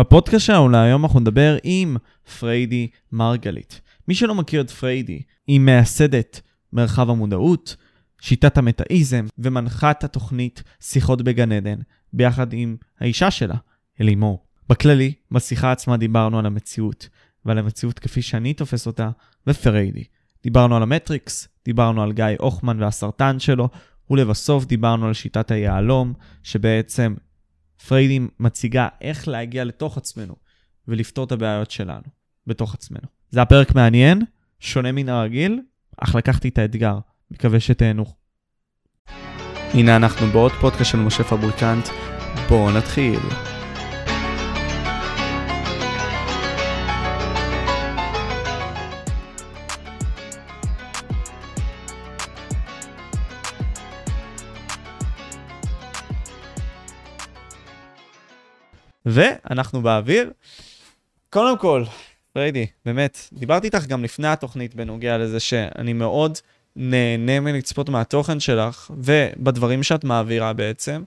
בפודקאסט שלנו להיום אנחנו נדבר עם פריידי מרגלית. מי שלא מכיר את פריידי, היא מייסדת מרחב המודעות, שיטת המטאיזם ומנחה את התוכנית שיחות בגן עדן, ביחד עם האישה שלה, אלימור. בכללי, בשיחה עצמה דיברנו על המציאות, ועל המציאות כפי שאני תופס אותה, ופריידי. דיברנו על המטריקס, דיברנו על גיא הוכמן והסרטן שלו, ולבסוף דיברנו על שיטת היהלום, שבעצם פריידי מציגה איך להגיע לתוך עצמנו ולפתור את הבעיות שלנו בתוך עצמנו. זה הפרק מעניין, שונה מן הרגיל, אך לקחתי את האתגר. מקווה שתהנו. הנה אנחנו בעוד פודקאסט של משה פבריקנט, בואו נתחיל. ואנחנו באוויר. קודם כל, פריידי, באמת, דיברתי איתך גם לפני התוכנית בנוגע לזה שאני מאוד נהנה מלצפות מהתוכן שלך ובדברים שאת מעבירה בעצם,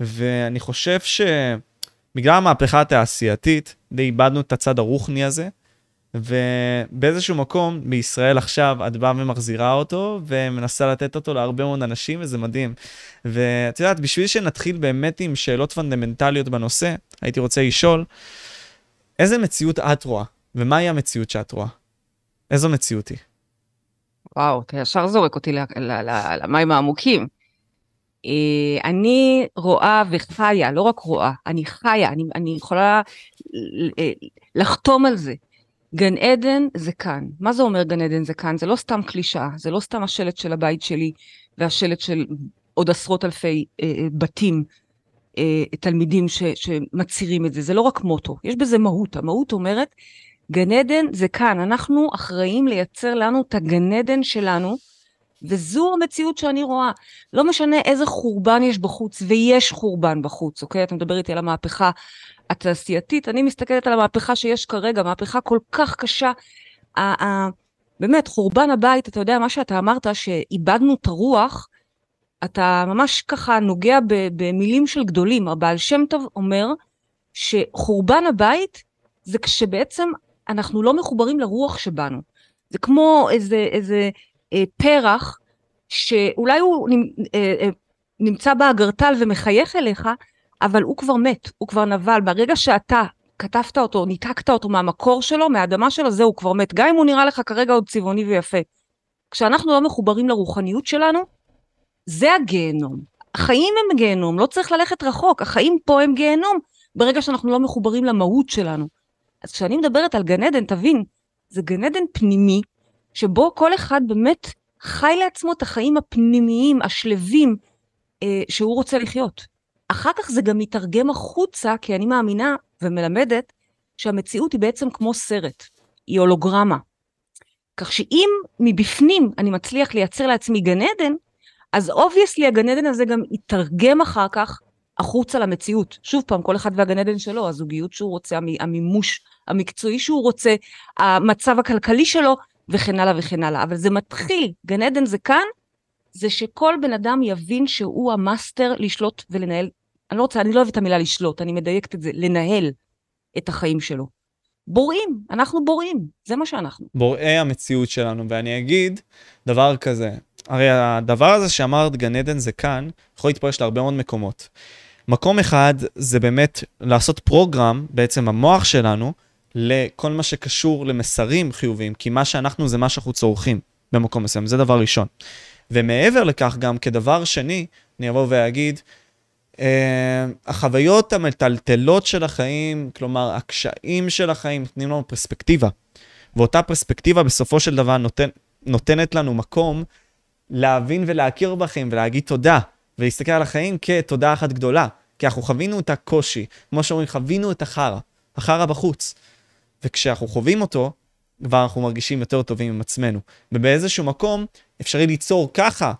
ואני חושב שבגלל המהפכה התעשייתית, די איבדנו את הצד הרוחני הזה, ובאיזשהו מקום בישראל עכשיו את באה ומחזירה אותו ומנסה לתת אותו להרבה מאוד אנשים וזה מדהים. ואת יודעת, בשביל שנתחיל באמת עם שאלות פונדמנטליות בנושא, הייתי רוצה לשאול, איזה מציאות את רואה ומהי המציאות שאת רואה? איזו מציאות היא? וואו, אתה ישר זורק אותי למים העמוקים. אה, אני רואה וחיה, לא רק רואה, אני חיה, אני, אני יכולה אה, לחתום על זה. גן עדן זה כאן. מה זה אומר גן עדן זה כאן? זה לא סתם קלישאה, זה לא סתם השלט של הבית שלי והשלט של עוד עשרות אלפי אה, אה בתים, אה, תלמידים ש, שמצהירים את זה. זה לא רק מוטו, יש בזה מהות. המהות אומרת, גן עדן זה כאן, אנחנו אחראים לייצר לנו את הגן עדן שלנו, וזו המציאות שאני רואה. לא משנה איזה חורבן יש בחוץ, ויש חורבן בחוץ, אוקיי? אתה מדבר איתי על המהפכה התעשייתית, אני מסתכלת על המהפכה שיש כרגע, מהפכה כל כך קשה. באמת, חורבן הבית, אתה יודע, מה שאתה אמרת, שאיבדנו את הרוח, אתה ממש ככה נוגע במילים של גדולים. הבעל שם טוב אומר שחורבן הבית זה כשבעצם אנחנו לא מחוברים לרוח שבנו. זה כמו איזה, איזה אה, פרח שאולי הוא אה, אה, נמצא באגרטל ומחייך אליך, אבל הוא כבר מת, הוא כבר נבל. ברגע שאתה כתבת אותו, ניתקת אותו מהמקור שלו, מהאדמה שלו, זהו, הוא כבר מת. גם אם הוא נראה לך כרגע עוד צבעוני ויפה. כשאנחנו לא מחוברים לרוחניות שלנו, זה הגיהנום. החיים הם גיהנום, לא צריך ללכת רחוק, החיים פה הם גיהנום, ברגע שאנחנו לא מחוברים למהות שלנו. אז כשאני מדברת על גן עדן, תבין, זה גן עדן פנימי, שבו כל אחד באמת חי לעצמו את החיים הפנימיים, השלווים, אה, שהוא רוצה לחיות. אחר כך זה גם מתרגם החוצה, כי אני מאמינה ומלמדת שהמציאות היא בעצם כמו סרט, היא הולוגרמה. כך שאם מבפנים אני מצליח לייצר לעצמי גן עדן, אז obviously הגן עדן הזה גם יתרגם אחר כך החוצה למציאות. שוב פעם, כל אחד והגן עדן שלו, הזוגיות שהוא רוצה, המימוש המקצועי שהוא רוצה, המצב הכלכלי שלו, וכן הלאה וכן הלאה. אבל זה מתחיל, גן עדן זה כאן, זה שכל בן אדם יבין שהוא המאסטר לשלוט ולנהל, אני לא רוצה, אני לא אוהבת את המילה לשלוט, אני מדייקת את זה, לנהל את החיים שלו. בוראים, אנחנו בוראים, זה מה שאנחנו. בוראי המציאות שלנו, ואני אגיד דבר כזה, הרי הדבר הזה שאמרת גן עדן זה כאן, יכול להתפרש להרבה מאוד מקומות. מקום אחד זה באמת לעשות פרוגרם, בעצם המוח שלנו, לכל מה שקשור למסרים חיוביים, כי מה שאנחנו זה מה שאנחנו צורכים במקום מסוים, זה דבר ראשון. ומעבר לכך, גם כדבר שני, אני אבוא ואגיד, החוויות המטלטלות של החיים, כלומר, הקשיים של החיים, נותנים לנו פרספקטיבה. ואותה פרספקטיבה בסופו של דבר נותן, נותנת לנו מקום להבין ולהכיר בכם ולהגיד תודה, ולהסתכל על החיים כתודה אחת גדולה. כי אנחנו חווינו את הקושי, כמו שאומרים, חווינו את החרא, החרא בחוץ. וכשאנחנו חווים אותו, כבר אנחנו מרגישים יותר טובים עם עצמנו. ובאיזשהו מקום אפשרי ליצור ככה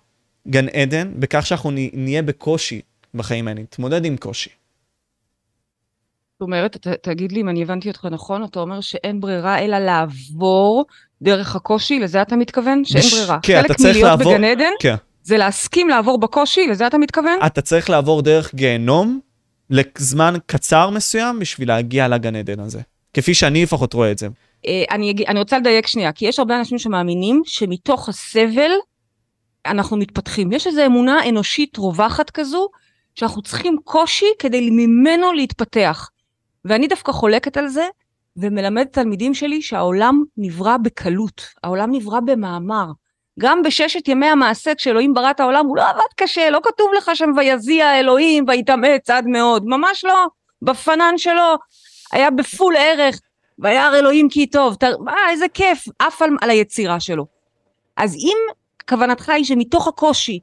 גן עדן, בכך שאנחנו נהיה בקושי בחיים האלה, נתמודד עם קושי. זאת אומרת, ת, תגיד לי אם אני הבנתי אותך נכון, אתה אומר שאין ברירה אלא לעבור דרך הקושי, לזה אתה מתכוון? שאין בש... ברירה. כן, אתה צריך לעבור... חלק מלהיות בגן עדן, כן. זה להסכים לעבור בקושי, לזה אתה מתכוון? אתה צריך לעבור דרך גיהנום לזמן קצר מסוים בשביל להגיע לגן עדן הזה. כפי שאני לפחות רואה את זה. אה, אני, אני רוצה לדייק שנייה, כי יש הרבה אנשים שמאמינים שמתוך הסבל אנחנו מתפתחים. יש איזו אמונה אנושית רווחת כזו, שאנחנו צריכים קושי כדי ממנו להתפתח. ואני דווקא חולקת על זה, ומלמדת תלמידים שלי שהעולם נברא בקלות, העולם נברא במאמר. גם בששת ימי המעשה, כשאלוהים ברא את העולם, הוא לא עבד קשה, לא כתוב לך שם ויזיע אלוהים ויתאמץ עד מאוד, ממש לא. בפנן שלו היה בפול ערך, וירא אלוהים כי טוב, ת... אה, איזה כיף, עף על, על היצירה שלו. אז אם כוונתך היא שמתוך הקושי,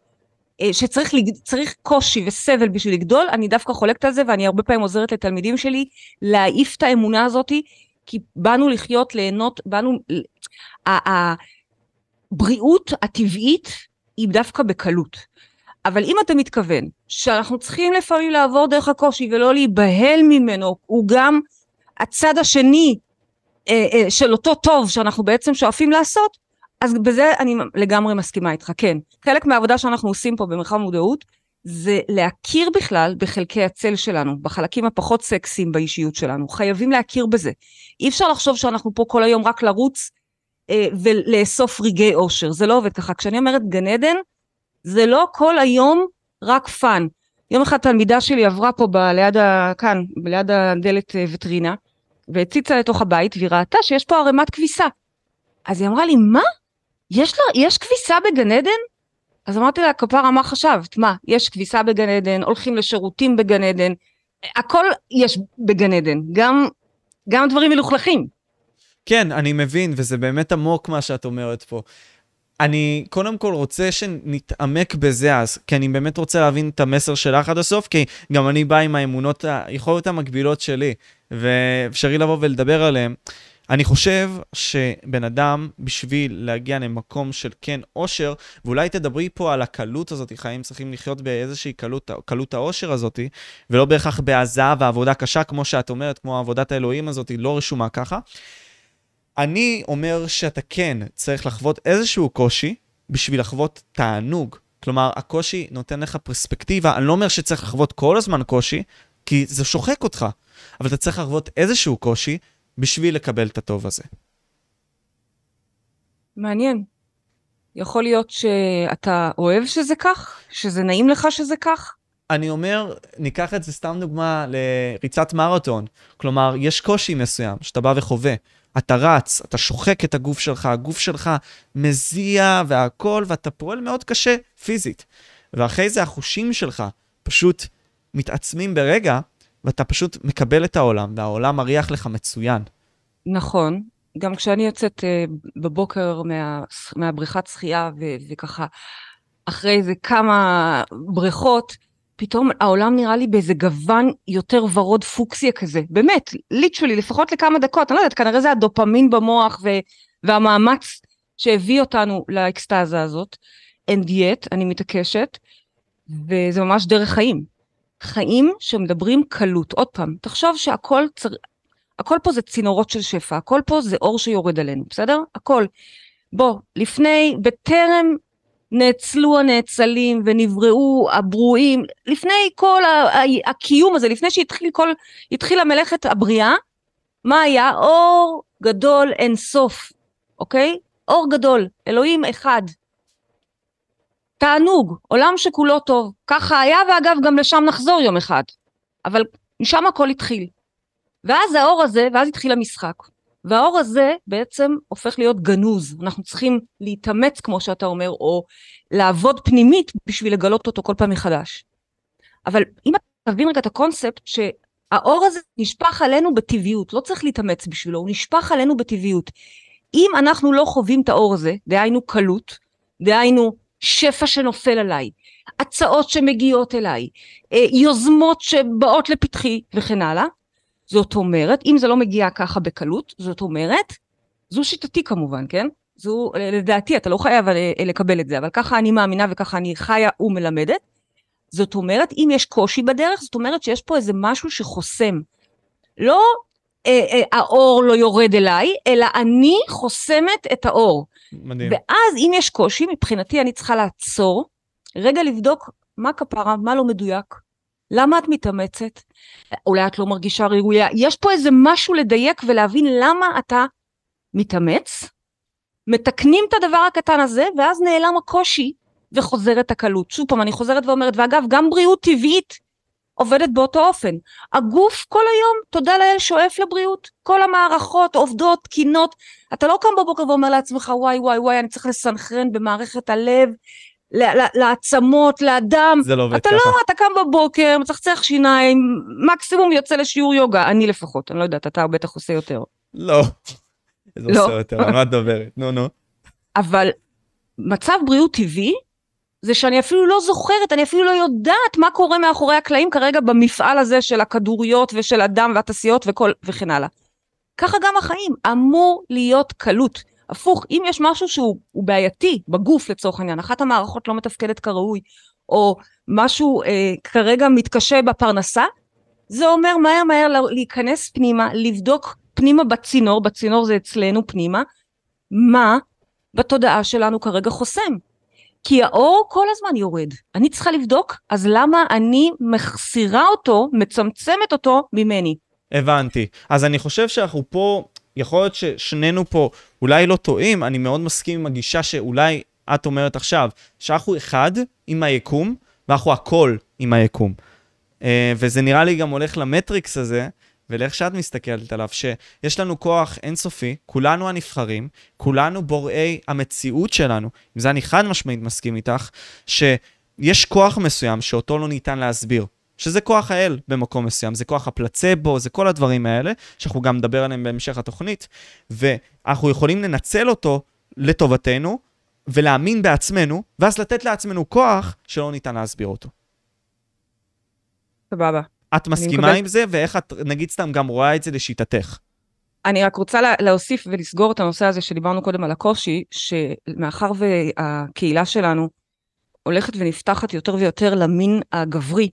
שצריך לג... צריך קושי וסבל בשביל לגדול, אני דווקא חולקת על זה, ואני הרבה פעמים עוזרת לתלמידים שלי להעיף את האמונה הזאתי, כי באנו לחיות, ליהנות, באנו... הבריאות הטבעית היא דווקא בקלות. אבל אם אתה מתכוון שאנחנו צריכים לפעמים לעבור דרך הקושי ולא להיבהל ממנו, הוא גם הצד השני אה, אה, של אותו טוב שאנחנו בעצם שואפים לעשות, אז בזה אני לגמרי מסכימה איתך, כן. חלק מהעבודה שאנחנו עושים פה במרחב מודעות, זה להכיר בכלל בחלקי הצל שלנו, בחלקים הפחות סקסיים באישיות שלנו. חייבים להכיר בזה. אי אפשר לחשוב שאנחנו פה כל היום רק לרוץ אה, ולאסוף רגעי אושר, זה לא עובד ככה. כשאני אומרת גן עדן, זה לא כל היום רק fun. יום אחד תלמידה שלי עברה פה ב, ליד ה... כאן, ליד הדלת אה, וטרינה, והציצה לתוך הבית, והיא ראתה שיש פה ערימת כביסה. אז היא אמרה לי, מה? יש, לה, יש כביסה בגן עדן? אז אמרתי לה, כפרה, מה חשבת? מה, יש כביסה בגן עדן, הולכים לשירותים בגן עדן, הכל יש בגן עדן, גם, גם דברים מלוכלכים. כן, אני מבין, וזה באמת עמוק מה שאת אומרת פה. אני קודם כל רוצה שנתעמק בזה אז, כי אני באמת רוצה להבין את המסר שלך עד הסוף, כי גם אני בא עם האמונות, היכולות המקבילות שלי, ואפשרי לבוא ולדבר עליהן. אני חושב שבן אדם, בשביל להגיע למקום של כן אושר, ואולי תדברי פה על הקלות הזאת, חיים צריכים לחיות באיזושהי קלות, קלות האושר הזאת, ולא בהכרח בהזעה ועבודה קשה, כמו שאת אומרת, כמו עבודת האלוהים הזאת, לא רשומה ככה. אני אומר שאתה כן צריך לחוות איזשהו קושי בשביל לחוות תענוג. כלומר, הקושי נותן לך פרספקטיבה. אני לא אומר שצריך לחוות כל הזמן קושי, כי זה שוחק אותך. אבל אתה צריך לחוות איזשהו קושי בשביל לקבל את הטוב הזה. מעניין. יכול להיות שאתה אוהב שזה כך? שזה נעים לך שזה כך? אני אומר, ניקח את זה סתם דוגמה לריצת מרתון. כלומר, יש קושי מסוים שאתה בא וחווה. אתה רץ, אתה שוחק את הגוף שלך, הגוף שלך מזיע והכל, ואתה פועל מאוד קשה פיזית. ואחרי זה החושים שלך פשוט מתעצמים ברגע, ואתה פשוט מקבל את העולם, והעולם מריח לך מצוין. נכון. גם כשאני יוצאת uh, בבוקר מה, מהבריכת שחייה, ו- וככה, אחרי איזה כמה בריכות, פתאום העולם נראה לי באיזה גוון יותר ורוד פוקסיה כזה. באמת, ליטרלי, לפחות לכמה דקות, אני לא יודעת, כנראה זה הדופמין במוח ו- והמאמץ שהביא אותנו לאקסטזה הזאת. And yet, אני מתעקשת, וזה ממש דרך חיים. חיים שמדברים קלות. עוד פעם, תחשוב שהכל צר... הכל פה זה צינורות של שפע, הכל פה זה אור שיורד עלינו, בסדר? הכל. בוא, לפני, בטרם נאצלו הנאצלים ונבראו הברואים, לפני כל הקיום הזה, לפני שהתחיל כל, התחילה מלאכת הבריאה, מה היה? אור גדול אין סוף, אוקיי? אור גדול, אלוהים אחד. תענוג, עולם שכולו טוב. ככה היה, ואגב, גם לשם נחזור יום אחד. אבל משם הכל התחיל. ואז האור הזה, ואז התחיל המשחק. והאור הזה בעצם הופך להיות גנוז. אנחנו צריכים להתאמץ, כמו שאתה אומר, או לעבוד פנימית בשביל לגלות אותו כל פעם מחדש. אבל אם אתה תבין רגע את הקונספט, שהאור הזה נשפך עלינו בטבעיות, לא צריך להתאמץ בשבילו, הוא נשפך עלינו בטבעיות. אם אנחנו לא חווים את האור הזה, דהיינו קלות, דהיינו שפע שנופל עליי, הצעות שמגיעות אליי, אה, יוזמות שבאות לפתחי וכן הלאה, זאת אומרת, אם זה לא מגיע ככה בקלות, זאת אומרת, זו שיטתי כמובן, כן? זו, לדעתי, אתה לא חייב אה, לקבל את זה, אבל ככה אני מאמינה וככה אני חיה ומלמדת. זאת אומרת, אם יש קושי בדרך, זאת אומרת שיש פה איזה משהו שחוסם. לא אה, אה, האור לא יורד אליי, אלא אני חוסמת את האור. מדהים. ואז אם יש קושי, מבחינתי אני צריכה לעצור, רגע לבדוק מה כפרה, מה לא מדויק, למה את מתאמצת? אולי את לא מרגישה ראויה. יש פה איזה משהו לדייק ולהבין למה אתה מתאמץ, מתקנים את הדבר הקטן הזה, ואז נעלם הקושי וחוזרת הקלות. שוב פעם, אני חוזרת ואומרת, ואגב, גם בריאות טבעית עובדת באותו אופן. הגוף כל היום, תודה לאל, שואף לבריאות. כל המערכות עובדות, תקינות. אתה לא קם בבוקר ואומר לעצמך, וואי, וואי, וואי, אני צריך לסנכרן במערכת הלב, לעצמות, לדם. זה לא עובד אתה ככה. לא, אתה קם בבוקר, מצחצח שיניים, מקסימום יוצא לשיעור יוגה. אני לפחות, אני לא יודעת, אתה בטח עושה יותר. לא. זה לא. עושה יותר, על מה את מדברת? נו, נו. אבל מצב בריאות טבעי זה שאני אפילו לא זוכרת, אני אפילו לא יודעת מה קורה מאחורי הקלעים כרגע במפעל הזה של הכדוריות ושל הדם והתעשיות וכל, וכן הלאה. ככה גם החיים, אמור להיות קלות. הפוך, אם יש משהו שהוא הוא בעייתי בגוף לצורך העניין, אחת המערכות לא מתפקדת כראוי, או משהו אה, כרגע מתקשה בפרנסה, זה אומר מהר מהר לה- להיכנס פנימה, לבדוק פנימה בצינור, בצינור זה אצלנו פנימה, מה בתודעה שלנו כרגע חוסם. כי האור כל הזמן יורד. אני צריכה לבדוק, אז למה אני מחסירה אותו, מצמצמת אותו ממני? הבנתי. אז אני חושב שאנחנו פה, יכול להיות ששנינו פה אולי לא טועים, אני מאוד מסכים עם הגישה שאולי את אומרת עכשיו, שאנחנו אחד עם היקום, ואנחנו הכל עם היקום. אה, וזה נראה לי גם הולך למטריקס הזה, ולאיך שאת מסתכלת עליו, שיש לנו כוח אינסופי, כולנו הנבחרים, כולנו בוראי המציאות שלנו. עם זה אני חד משמעית מסכים איתך, שיש כוח מסוים שאותו לא ניתן להסביר. שזה כוח האל במקום מסוים, זה כוח הפלצבו, זה כל הדברים האלה, שאנחנו גם נדבר עליהם בהמשך התוכנית, ואנחנו יכולים לנצל אותו לטובתנו, ולהאמין בעצמנו, ואז לתת לעצמנו כוח שלא ניתן להסביר אותו. סבבה. את מסכימה מקבלת. עם זה, ואיך את, נגיד סתם, גם רואה את זה לשיטתך? אני רק רוצה לה, להוסיף ולסגור את הנושא הזה שדיברנו קודם על הקושי, שמאחר והקהילה שלנו הולכת ונפתחת יותר ויותר למין הגברי,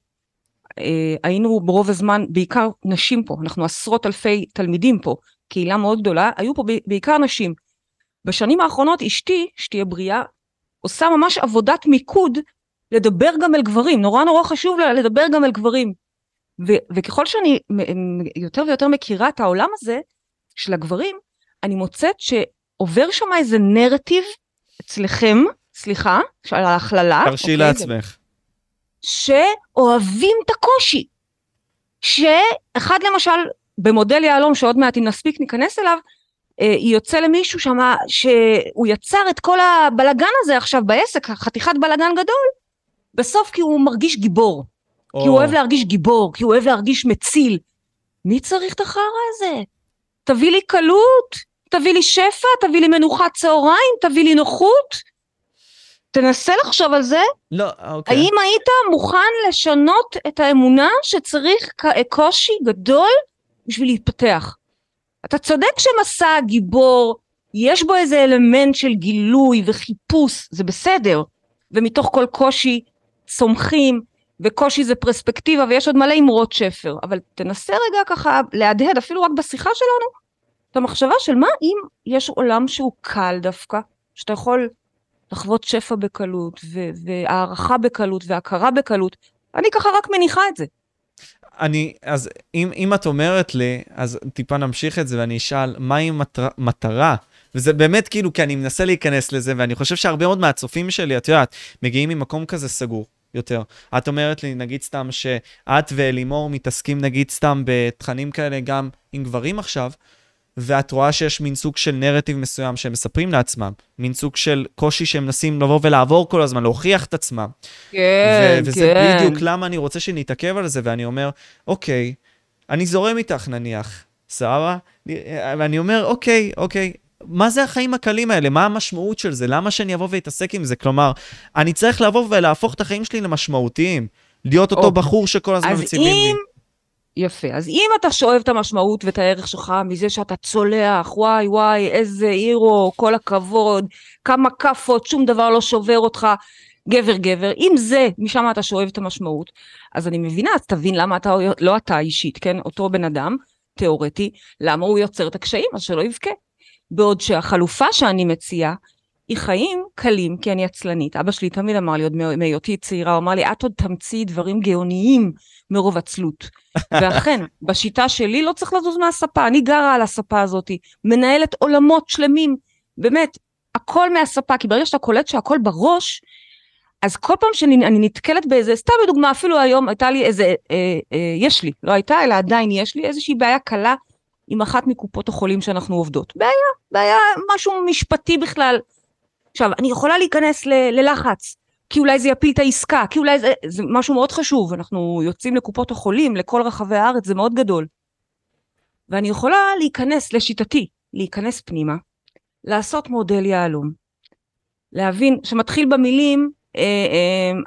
היינו ברוב הזמן, בעיקר נשים פה, אנחנו עשרות אלפי תלמידים פה, קהילה מאוד גדולה, היו פה בעיקר נשים. בשנים האחרונות אשתי, שתהיה בריאה, עושה ממש עבודת מיקוד לדבר גם אל גברים, נורא נורא חשוב לה לדבר גם אל גברים. ו- וככל שאני יותר ויותר מכירה את העולם הזה של הגברים, אני מוצאת שעובר שם איזה נרטיב אצלכם, סליחה, על ההכללה, תרשי אוקיי, לעצמך. שאוהבים את הקושי. שאחד למשל, במודל יהלום, שעוד מעט אם נספיק ניכנס אליו, אה, יוצא למישהו שמה, שהוא יצר את כל הבלגן הזה עכשיו בעסק, חתיכת בלגן גדול, בסוף כי הוא מרגיש גיבור. או, כי הוא אוהב להרגיש גיבור, כי הוא אוהב להרגיש מציל. מי צריך את החרא הזה? תביא לי קלות, תביא לי שפע, תביא לי מנוחת צהריים, תביא לי נוחות. תנסה לחשוב על זה, לא, אוקיי. האם היית מוכן לשנות את האמונה שצריך קושי גדול בשביל להתפתח? אתה צודק שמסע הגיבור, יש בו איזה אלמנט של גילוי וחיפוש, זה בסדר. ומתוך כל קושי צומחים, וקושי זה פרספקטיבה, ויש עוד מלא אמרות שפר. אבל תנסה רגע ככה להדהד, אפילו רק בשיחה שלנו, את המחשבה של מה אם יש עולם שהוא קל דווקא, שאתה יכול לחוות שפע בקלות, והערכה בקלות, והכרה בקלות. אני ככה רק מניחה את זה. אני, אז אם, אם את אומרת לי, אז טיפה נמשיך את זה ואני אשאל, מהי מטר, מטרה? וזה באמת כאילו, כי אני מנסה להיכנס לזה, ואני חושב שהרבה מאוד מהצופים שלי, את יודעת, מגיעים ממקום כזה סגור יותר. את אומרת לי, נגיד סתם, שאת ואלימור מתעסקים נגיד סתם בתכנים כאלה גם עם גברים עכשיו, ואת רואה שיש מין סוג של נרטיב מסוים שהם מספרים לעצמם, מין סוג של קושי שהם מנסים לבוא ולעבור כל הזמן, להוכיח את עצמם. כן, ו- וזה בדיוק למה אני רוצה שנתעכב על זה, ואני אומר, אוקיי, אני זורם איתך נניח, סבבה? ואני אומר, אוקיי, אוקיי, מה זה החיים הקלים האלה? מה המשמעות של זה? למה שאני אבוא ואתעסק עם זה? כלומר, אני צריך לבוא ולהפוך את החיים שלי למשמעותיים. להיות אותו אוקיי. בחור שכל הזמן אז מציבים לי. אם... יפה. אז אם אתה שואב את המשמעות ואת הערך שלך מזה שאתה צולח, וואי וואי, איזה הירו, כל הכבוד, כמה כאפות, שום דבר לא שובר אותך, גבר גבר, אם זה, משם אתה שואב את המשמעות, אז אני מבינה, אז תבין למה אתה, לא אתה אישית, כן, אותו בן אדם, תיאורטי, למה הוא יוצר את הקשיים, אז שלא יבכה. בעוד שהחלופה שאני מציעה, היא חיים קלים, כי אני עצלנית. אבא שלי תמיד אמר לי, עוד מהיותי צעירה, הוא אמר לי, את עוד תמציאי דברים גאוניים מרוב עצלות. ואכן, בשיטה שלי לא צריך לזוז מהספה, אני גרה על הספה הזאת, מנהלת עולמות שלמים, באמת, הכל מהספה, כי ברגע שאתה קולט שהכל בראש, אז כל פעם שאני נתקלת באיזה, סתם לדוגמה, אפילו היום הייתה לי איזה, אה, אה, יש לי, לא הייתה, אלא עדיין יש לי איזושהי בעיה קלה עם אחת מקופות החולים שאנחנו עובדות. בעיה, בעיה, משהו משפטי בכלל. עכשיו, אני יכולה להיכנס ל- ללחץ, כי אולי זה יפיל את העסקה, כי אולי זה, זה משהו מאוד חשוב, אנחנו יוצאים לקופות החולים, לכל רחבי הארץ, זה מאוד גדול. ואני יכולה להיכנס, לשיטתי, להיכנס פנימה, לעשות מודל יהלום, להבין, שמתחיל במילים, אה,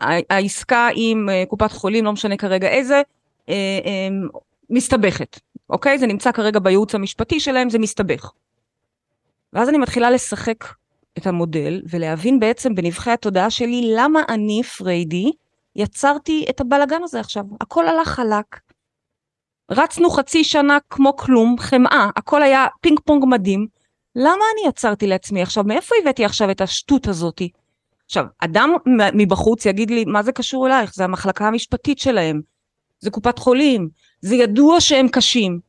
אה, העסקה עם אה, קופת חולים, לא משנה כרגע איזה, אה, אה, מסתבכת, אוקיי? זה נמצא כרגע בייעוץ המשפטי שלהם, זה מסתבך. ואז אני מתחילה לשחק את המודל ולהבין בעצם בנבכי התודעה שלי למה אני, פריידי, יצרתי את הבלגן הזה עכשיו. הכל הלך חלק. רצנו חצי שנה כמו כלום, חמאה, הכל היה פינג פונג מדהים. למה אני יצרתי לעצמי עכשיו? מאיפה הבאתי עכשיו את השטות הזאתי? עכשיו, אדם מבחוץ יגיד לי, מה זה קשור אלייך? זה המחלקה המשפטית שלהם, זה קופת חולים, זה ידוע שהם קשים.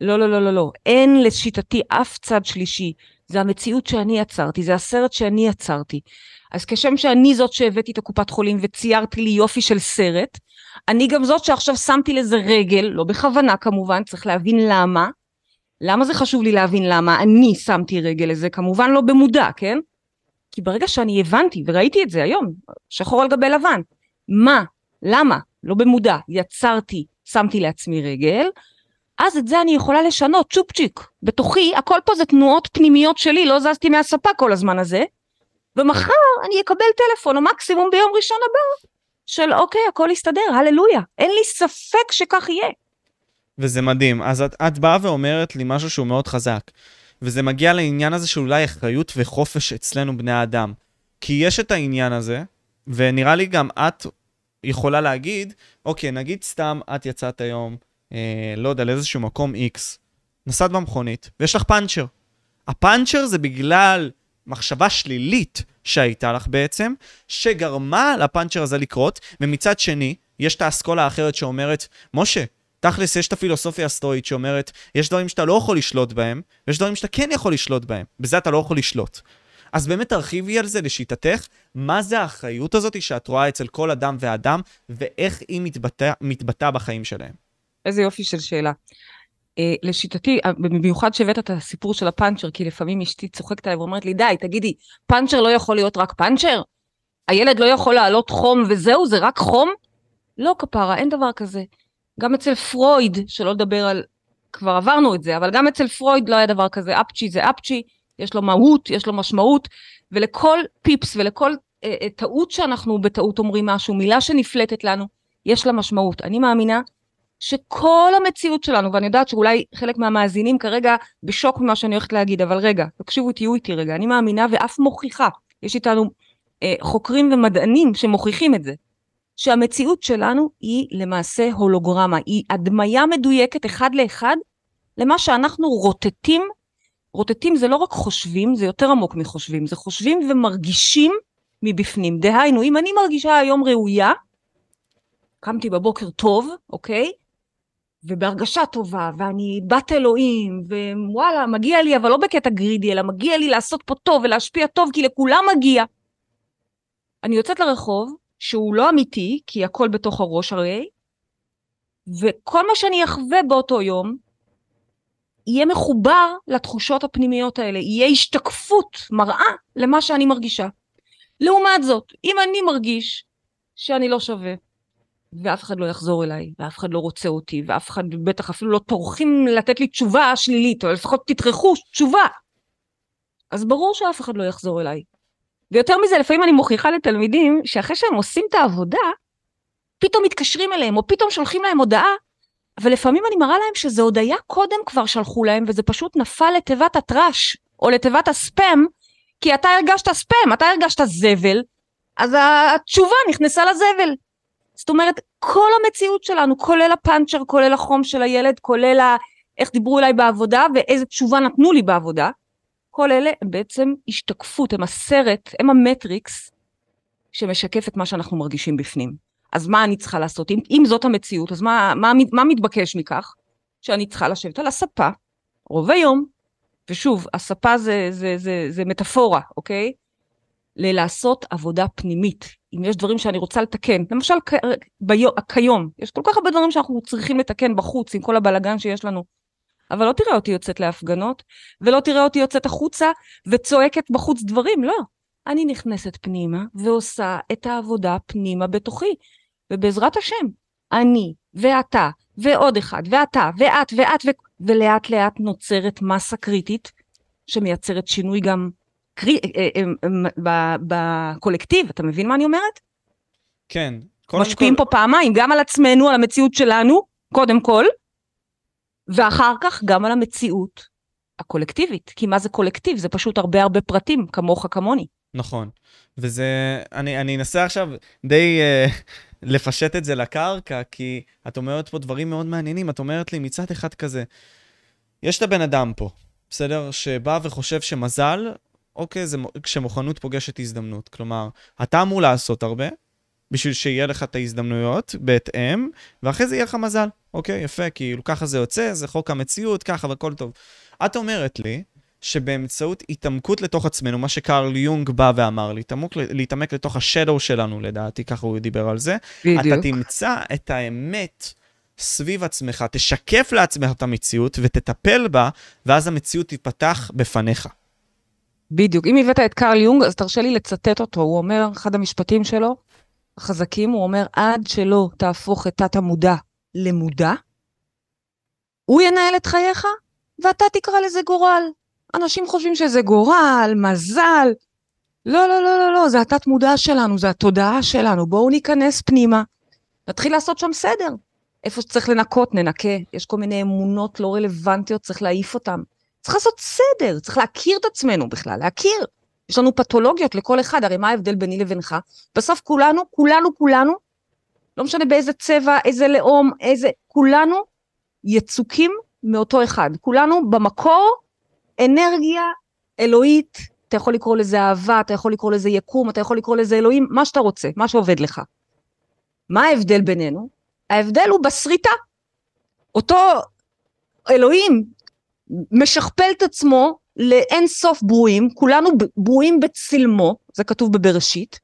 לא, לא, לא, לא, לא. אין לשיטתי אף צד שלישי. זה המציאות שאני יצרתי, זה הסרט שאני יצרתי. אז כשם שאני זאת שהבאתי את הקופת חולים וציירתי לי יופי של סרט, אני גם זאת שעכשיו שמתי לזה רגל, לא בכוונה כמובן, צריך להבין למה. למה זה חשוב לי להבין למה אני שמתי רגל לזה? כמובן לא במודע, כן? כי ברגע שאני הבנתי, וראיתי את זה היום, שחור על גבי לבן, מה, למה, לא במודע, יצרתי, שמתי לעצמי רגל, אז את זה אני יכולה לשנות, צ'ופצ'יק. בתוכי, הכל פה זה תנועות פנימיות שלי, לא זזתי מהספה כל הזמן הזה. ומחר אני אקבל טלפון, או מקסימום ביום ראשון הבא, של אוקיי, הכל יסתדר, הללויה. אין לי ספק שכך יהיה. וזה מדהים. אז את, את באה ואומרת לי משהו שהוא מאוד חזק. וזה מגיע לעניין הזה של אולי אחריות וחופש אצלנו בני האדם. כי יש את העניין הזה, ונראה לי גם את יכולה להגיד, אוקיי, נגיד סתם את יצאת היום, אה, לא יודע, לאיזשהו מקום X, נסעת במכונית, ויש לך פאנצ'ר. הפאנצ'ר זה בגלל מחשבה שלילית שהייתה לך בעצם, שגרמה לפאנצ'ר הזה לקרות, ומצד שני, יש את האסכולה האחרת שאומרת, משה, תכלס יש את הפילוסופיה הסטואית שאומרת, יש דברים שאתה לא יכול לשלוט בהם, ויש דברים שאתה כן יכול לשלוט בהם. בזה אתה לא יכול לשלוט. אז באמת תרחיבי על זה לשיטתך, מה זה האחריות הזאת שאת רואה אצל כל אדם ואדם, ואיך היא מתבטא, מתבטא בחיים שלהם. איזה יופי של שאלה. Uh, לשיטתי, אה, במיוחד שהבאת את הסיפור של הפאנצ'ר, כי לפעמים אשתי צוחקת עליי ואומרת לי, די, תגידי, פאנצ'ר לא יכול להיות רק פאנצ'ר? הילד לא יכול לעלות חום וזהו, זה רק חום? לא כפרה, אין דבר כזה. גם אצל פרויד, שלא לדבר על, כבר עברנו את זה, אבל גם אצל פרויד לא היה דבר כזה, אפצ'י זה אפצ'י, יש לו מהות, יש לו משמעות, ולכל פיפס ולכל אה, אה, טעות שאנחנו בטעות אומרים משהו, מילה שנפלטת לנו, יש לה משמעות. אני מאמינה שכל המציאות שלנו, ואני יודעת שאולי חלק מהמאזינים כרגע בשוק ממה שאני הולכת להגיד, אבל רגע, תקשיבו, תהיו איתי רגע, אני מאמינה ואף מוכיחה, יש איתנו אה, חוקרים ומדענים שמוכיחים את זה, שהמציאות שלנו היא למעשה הולוגרמה, היא הדמיה מדויקת אחד לאחד למה שאנחנו רוטטים, רוטטים זה לא רק חושבים, זה יותר עמוק מחושבים, זה חושבים ומרגישים מבפנים. דהיינו, אם אני מרגישה היום ראויה, קמתי בבוקר טוב, אוקיי? ובהרגשה טובה, ואני בת אלוהים, ווואלה, מגיע לי, אבל לא בקטע גרידי, אלא מגיע לי לעשות פה טוב ולהשפיע טוב, כי לכולם מגיע. אני יוצאת לרחוב, שהוא לא אמיתי, כי הכל בתוך הראש הרי, וכל מה שאני אחווה באותו יום, יהיה מחובר לתחושות הפנימיות האלה, יהיה השתקפות, מראה, למה שאני מרגישה. לעומת זאת, אם אני מרגיש שאני לא שווה, ואף אחד לא יחזור אליי, ואף אחד לא רוצה אותי, ואף אחד בטח אפילו לא טורחים לתת לי תשובה שלילית, או לפחות תטרחו תשובה. אז ברור שאף אחד לא יחזור אליי. ויותר מזה, לפעמים אני מוכיחה לתלמידים שאחרי שהם עושים את העבודה, פתאום מתקשרים אליהם, או פתאום שולחים להם הודעה, אבל לפעמים אני מראה להם שזה עוד היה קודם כבר שלחו להם, וזה פשוט נפל לתיבת הטראש, או לתיבת הספאם, כי אתה הרגשת ספאם, אתה הרגשת זבל, אז התשובה נכנסה לזבל. זאת אומרת, כל המציאות שלנו, כולל הפאנצ'ר, כולל החום של הילד, כולל ה... איך דיברו אליי בעבודה ואיזה תשובה נתנו לי בעבודה, כל אלה הם בעצם השתקפות, הם הסרט, הם המטריקס שמשקף את מה שאנחנו מרגישים בפנים. אז מה אני צריכה לעשות? אם, אם זאת המציאות, אז מה, מה, מה מתבקש מכך? שאני צריכה לשבת על הספה, רוב היום, ושוב, הספה זה, זה, זה, זה מטאפורה, אוקיי? ללעשות עבודה פנימית. אם יש דברים שאני רוצה לתקן, למשל ביו, כיום, יש כל כך הרבה דברים שאנחנו צריכים לתקן בחוץ, עם כל הבלגן שיש לנו. אבל לא תראה אותי יוצאת להפגנות, ולא תראה אותי יוצאת החוצה וצועקת בחוץ דברים, לא. אני נכנסת פנימה ועושה את העבודה פנימה בתוכי. ובעזרת השם, אני ואתה ועוד אחד ואתה ואת ואת ו... ולאט לאט נוצרת מסה קריטית שמייצרת שינוי גם קרי... אה, אה, אה, בקולקטיב, אתה מבין מה אני אומרת? כן. משפיעים כל... פה פעמיים, גם על עצמנו, על המציאות שלנו, קודם כל, ואחר כך גם על המציאות הקולקטיבית. כי מה זה קולקטיב? זה פשוט הרבה הרבה פרטים, כמוך כמוני. נכון. וזה, אני, אני אנסה עכשיו די uh, לפשט את זה לקרקע, כי את אומרת פה דברים מאוד מעניינים. את אומרת לי מצד אחד כזה, יש את הבן אדם פה, בסדר? שבא וחושב שמזל, אוקיי, זה כשמוכנות פוגשת הזדמנות. כלומר, אתה אמור לעשות הרבה, בשביל שיהיה לך את ההזדמנויות בהתאם, ואחרי זה יהיה לך מזל. אוקיי, יפה, כאילו ככה זה יוצא, זה חוק המציאות, ככה והכל טוב. את אומרת לי שבאמצעות התעמקות לתוך עצמנו, מה שקרל יונג בא ואמר, להתעמק, להתעמק לתוך השדו שלנו, לדעתי, ככה הוא דיבר על זה, בדיוק. אתה תמצא את האמת. סביב עצמך, תשקף לעצמך את המציאות ותטפל בה, ואז המציאות תיפתח בפניך. בדיוק. אם הבאת את קרל יונג, אז תרשה לי לצטט אותו. הוא אומר, אחד המשפטים שלו, החזקים, הוא אומר, עד שלא תהפוך את תת המודע למודע, הוא ינהל את חייך, ואתה תקרא לזה גורל. אנשים חושבים שזה גורל, מזל. לא, לא, לא, לא, לא, זה התת מודע שלנו, זה התודעה שלנו. בואו ניכנס פנימה, נתחיל לעשות שם סדר. איפה שצריך לנקות, ננקה. יש כל מיני אמונות לא רלוונטיות, צריך להעיף אותן. צריך לעשות סדר, צריך להכיר את עצמנו בכלל, להכיר. יש לנו פתולוגיות לכל אחד, הרי מה ההבדל ביני לבינך? בסוף כולנו, כולנו, כולנו, לא משנה באיזה צבע, איזה לאום, איזה, כולנו יצוקים מאותו אחד. כולנו במקור אנרגיה אלוהית, אתה יכול לקרוא לזה אהבה, אתה יכול לקרוא לזה יקום, אתה יכול לקרוא לזה אלוהים, מה שאתה רוצה, מה שעובד לך. מה ההבדל בינינו? ההבדל הוא בשריטה. אותו אלוהים משכפל את עצמו לאין סוף ברואים, כולנו ברואים בצלמו, זה כתוב בבראשית,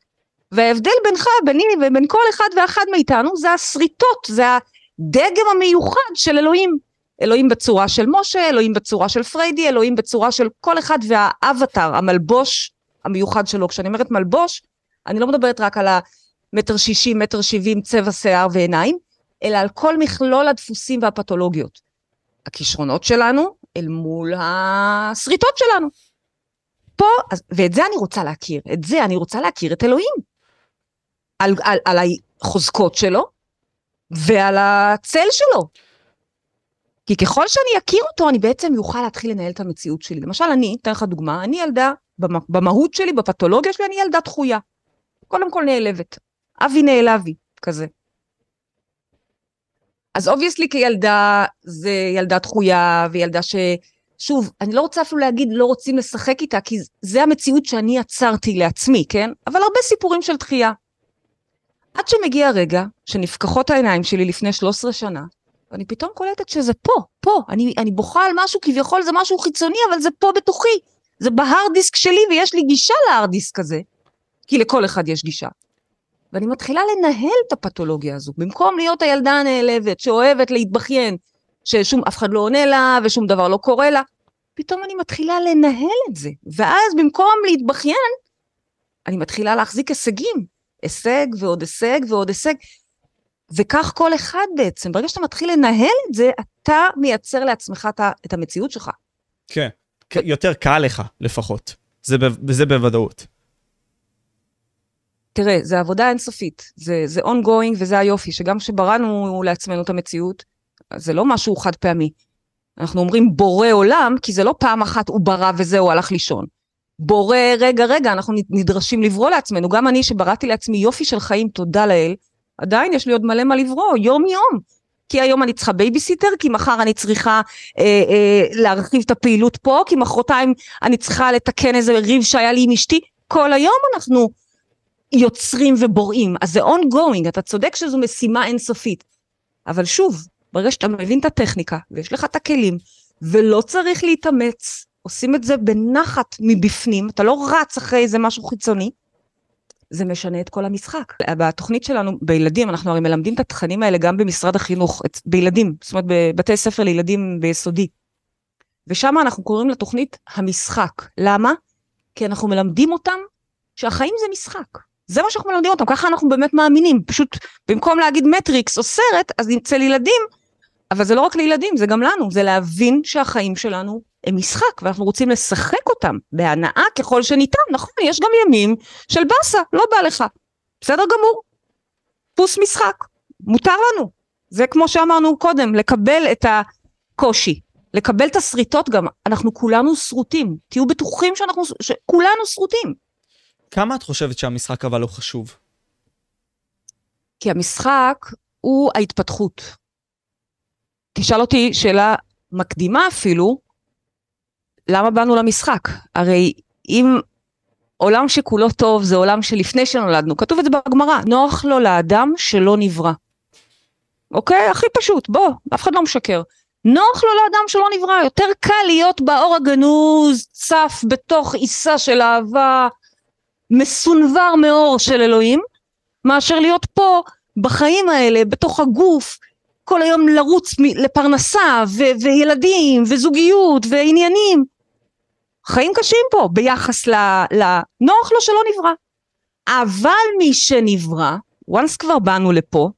וההבדל בינך, ביני ובין כל אחד ואחד מאיתנו זה השריטות, זה הדגם המיוחד של אלוהים. אלוהים בצורה של משה, אלוהים בצורה של פריידי, אלוהים בצורה של כל אחד והאבטר, המלבוש המיוחד שלו. כשאני אומרת מלבוש, אני לא מדברת רק על המטר שישים, מטר שבעים, צבע שיער ועיניים, אלא על כל מכלול הדפוסים והפתולוגיות. הכישרונות שלנו אל מול השריטות שלנו. פה, ואת זה אני רוצה להכיר, את זה אני רוצה להכיר את אלוהים. על, על, על החוזקות שלו ועל הצל שלו. כי ככל שאני אכיר אותו, אני בעצם אוכל להתחיל לנהל את המציאות שלי. למשל, אני, אתן לך דוגמה, אני ילדה, במהות שלי, בפתולוגיה שלי, אני ילדה דחויה. קודם כל נעלבת. אבי נעלבי, כזה. אז obviously כילדה, זה ילדה דחויה, וילדה ש... שוב, אני לא רוצה אפילו להגיד לא רוצים לשחק איתה, כי זה המציאות שאני יצרתי לעצמי, כן? אבל הרבה סיפורים של דחייה. עד שמגיע הרגע שנפקחות העיניים שלי לפני 13 שנה, ואני פתאום קולטת שזה פה, פה. אני, אני בוכה על משהו, כביכול זה משהו חיצוני, אבל זה פה בתוכי. זה בהארד דיסק שלי, ויש לי גישה להארד דיסק הזה. כי לכל אחד יש גישה. ואני מתחילה לנהל את הפתולוגיה הזו, במקום להיות הילדה הנעלבת, שאוהבת להתבכיין, ששום, אף אחד לא עונה לה, ושום דבר לא קורה לה. פתאום אני מתחילה לנהל את זה. ואז במקום להתבכיין, אני מתחילה להחזיק הישגים. הישג ועוד הישג ועוד הישג. וכך כל אחד בעצם, ברגע שאתה מתחיל לנהל את זה, אתה מייצר לעצמך את המציאות שלך. כן, יותר קל לך לפחות, זה, זה בוודאות. תראה, זה עבודה אינסופית, זה, זה ongoing וזה היופי, שגם כשבראנו לעצמנו את המציאות, זה לא משהו חד פעמי. אנחנו אומרים בורא עולם, כי זה לא פעם אחת הוא ברא וזהו, הלך לישון. בורא, רגע, רגע, אנחנו נדרשים לברוא לעצמנו. גם אני שבראתי לעצמי יופי של חיים, תודה לאל, עדיין יש לי עוד מלא מה לברוא, יום-יום. כי היום אני צריכה בייביסיטר, כי מחר אני צריכה אה, אה, להרחיב את הפעילות פה, כי מחרתיים אני צריכה לתקן איזה ריב שהיה לי עם אשתי. כל היום אנחנו יוצרים ובוראים, אז זה ongoing, אתה צודק שזו משימה אינסופית. אבל שוב, ברגע שאתה מבין את הטכניקה, ויש לך את הכלים, ולא צריך להתאמץ, עושים את זה בנחת מבפנים, אתה לא רץ אחרי איזה משהו חיצוני, זה משנה את כל המשחק. בתוכנית שלנו, בילדים, אנחנו הרי מלמדים את התכנים האלה גם במשרד החינוך, את, בילדים, זאת אומרת בבתי ספר לילדים ביסודי. ושם אנחנו קוראים לתוכנית המשחק. למה? כי אנחנו מלמדים אותם שהחיים זה משחק. זה מה שאנחנו מלמדים אותם, ככה אנחנו באמת מאמינים. פשוט במקום להגיד מטריקס או סרט, אז נצא לילדים, אבל זה לא רק לילדים, זה גם לנו, זה להבין שהחיים שלנו הם משחק, ואנחנו רוצים לשחק אותם בהנאה ככל שניתן. נכון, יש גם ימים של באסה, לא בא לך. בסדר גמור. פוס משחק, מותר לנו. זה כמו שאמרנו קודם, לקבל את הקושי, לקבל את השריטות גם. אנחנו כולנו שרוטים, תהיו בטוחים שאנחנו, שכולנו שרוטים. כמה את חושבת שהמשחק אבל הוא חשוב? כי המשחק הוא ההתפתחות. תשאל אותי שאלה מקדימה אפילו, למה באנו למשחק? הרי אם עולם שכולו טוב זה עולם שלפני שנולדנו, כתוב את זה בגמרא, נוח לו לאדם שלא נברא. אוקיי? הכי פשוט, בוא, אף אחד לא משקר. נוח לו לאדם שלא נברא, יותר קל להיות באור הגנוז, צף בתוך עיסה של אהבה, מסונבר מאור של אלוהים, מאשר להיות פה בחיים האלה, בתוך הגוף, כל היום לרוץ לפרנסה ו- וילדים וזוגיות ועניינים. חיים קשים פה ביחס לנוח לו שלא נברא. אבל מי שנברא, once כבר באנו לפה,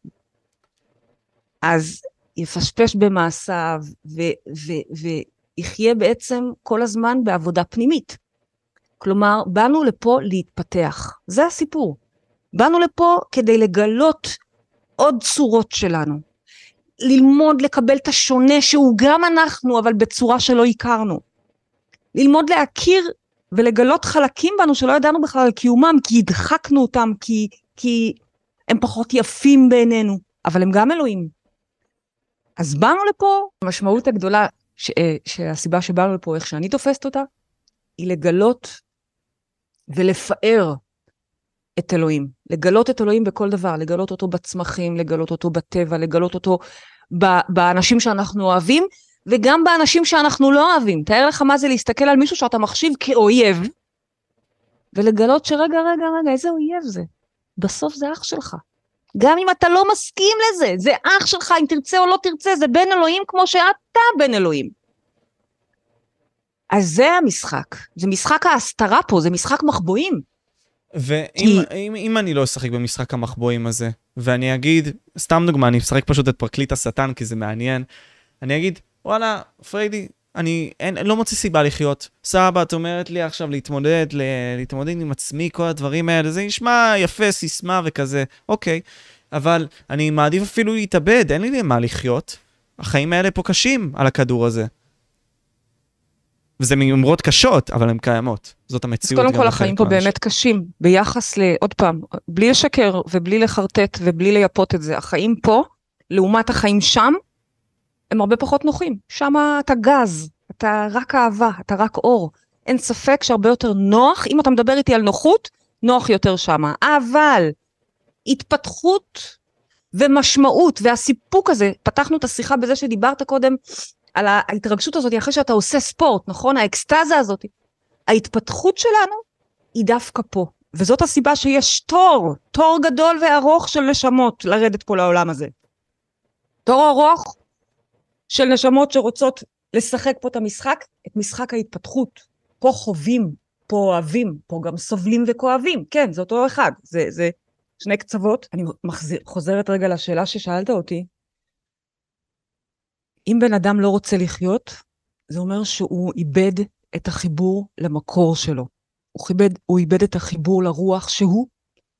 אז יפשפש במעשיו ויחיה בעצם כל הזמן בעבודה פנימית. כלומר, באנו לפה להתפתח. זה הסיפור. באנו לפה כדי לגלות עוד צורות שלנו. ללמוד לקבל את השונה שהוא גם אנחנו, אבל בצורה שלא הכרנו. ללמוד להכיר ולגלות חלקים בנו שלא ידענו בכלל על קיומם, כי הדחקנו אותם, כי, כי הם פחות יפים בעינינו, אבל הם גם אלוהים. אז באנו לפה, המשמעות הגדולה, ש, אה, שהסיבה שבאנו לפה, איך שאני תופסת אותה, היא לגלות ולפאר את אלוהים. לגלות את אלוהים בכל דבר, לגלות אותו בצמחים, לגלות אותו בטבע, לגלות אותו באנשים שאנחנו אוהבים, וגם באנשים שאנחנו לא אוהבים. תאר לך מה זה להסתכל על מישהו שאתה מחשיב כאויב, ולגלות שרגע, רגע, רגע, איזה אויב זה? בסוף זה אח שלך. גם אם אתה לא מסכים לזה, זה אח שלך, אם תרצה או לא תרצה, זה בן אלוהים כמו שאתה בן אלוהים. אז זה המשחק, זה משחק ההסתרה פה, זה משחק מחבואים. ואם כי... אם, אם אני לא אשחק במשחק המחבואים הזה, ואני אגיד, סתם דוגמה, אני אשחק פשוט את פרקליט השטן כי זה מעניין, אני אגיד, וואלה, פריידי, אני אין, לא מוצא סיבה לחיות. סבא, את אומרת לי עכשיו להתמודד, ל, להתמודד עם עצמי, כל הדברים האלה, זה נשמע יפה, סיסמה וכזה, אוקיי. אבל אני מעדיף אפילו להתאבד, אין לי למה לחיות. החיים האלה פה קשים על הכדור הזה. וזה מאמרות קשות, אבל הן קיימות. זאת המציאות. אז קודם כל החיים פה באמת קשים, ביחס ל... עוד פעם, בלי לשקר ובלי לחרטט ובלי לייפות את זה. החיים פה, לעומת החיים שם, הם הרבה פחות נוחים. שם אתה גז, אתה רק אהבה, אתה רק אור. אין ספק שהרבה יותר נוח, אם אתה מדבר איתי על נוחות, נוח יותר שם. אבל התפתחות ומשמעות והסיפוק הזה, פתחנו את השיחה בזה שדיברת קודם על ההתרגשות הזאת אחרי שאתה עושה ספורט, נכון? האקסטזה הזאת. ההתפתחות שלנו היא דווקא פה. וזאת הסיבה שיש תור, תור גדול וארוך של נשמות לרדת פה לעולם הזה. תור ארוך של נשמות שרוצות לשחק פה את המשחק, את משחק ההתפתחות. פה חווים, פה אוהבים, פה גם סובלים וכואבים. כן, זה אותו אחד, זה, זה שני קצוות. אני מחזיר, חוזרת רגע לשאלה ששאלת אותי. אם בן אדם לא רוצה לחיות, זה אומר שהוא איבד את החיבור למקור שלו. הוא איבד, הוא איבד את החיבור לרוח שהוא,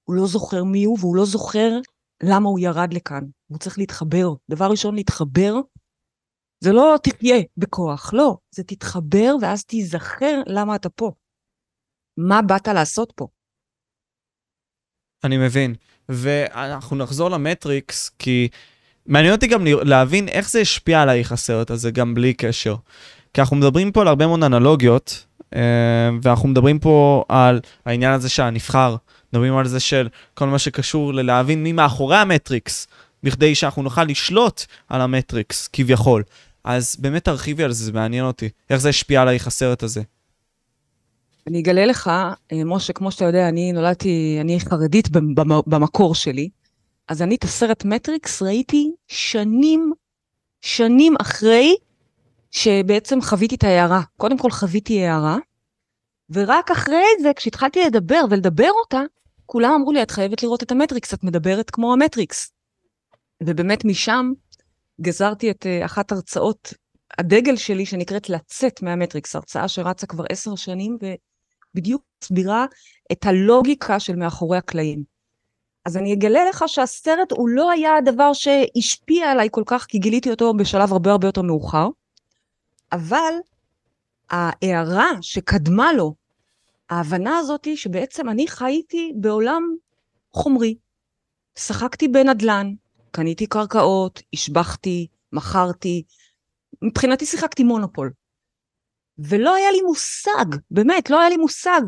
הוא לא זוכר מי הוא, והוא לא זוכר למה הוא ירד לכאן. הוא צריך להתחבר. דבר ראשון, להתחבר זה לא תחיה בכוח, לא, זה תתחבר ואז תיזכר למה אתה פה. מה באת לעשות פה? אני מבין. ואנחנו נחזור למטריקס, כי מעניין אותי גם להבין איך זה השפיע עלייך הסרט הזה, גם בלי קשר. כי אנחנו מדברים פה על הרבה מאוד אנלוגיות, אה, ואנחנו מדברים פה על העניין הזה שהנבחר, מדברים על זה של כל מה שקשור ללהבין מי מאחורי המטריקס, בכדי שאנחנו נוכל לשלוט על המטריקס, כביכול. אז באמת תרחיבי על זה, זה מעניין אותי. איך זה השפיע עלייך הסרט הזה? אני אגלה לך, אה, משה, כמו שאתה יודע, אני נולדתי, אני חרדית במקור שלי, אז אני את הסרט מטריקס ראיתי שנים, שנים אחרי שבעצם חוויתי את ההארה. קודם כל חוויתי הארה, ורק אחרי זה, כשהתחלתי לדבר ולדבר אותה, כולם אמרו לי, את חייבת לראות את המטריקס, את מדברת כמו המטריקס. ובאמת משם גזרתי את uh, אחת הרצאות הדגל שלי, שנקראת לצאת מהמטריקס, הרצאה שרצה כבר עשר שנים, ובדיוק מסבירה את הלוגיקה של מאחורי הקלעים. אז אני אגלה לך שהסרט הוא לא היה הדבר שהשפיע עליי כל כך, כי גיליתי אותו בשלב הרבה הרבה יותר מאוחר, אבל ההערה שקדמה לו, ההבנה הזאת היא שבעצם אני חייתי בעולם חומרי. שחקתי בנדל"ן, קניתי קרקעות, השבחתי, מכרתי, מבחינתי שיחקתי מונופול. ולא היה לי מושג, באמת, לא היה לי מושג.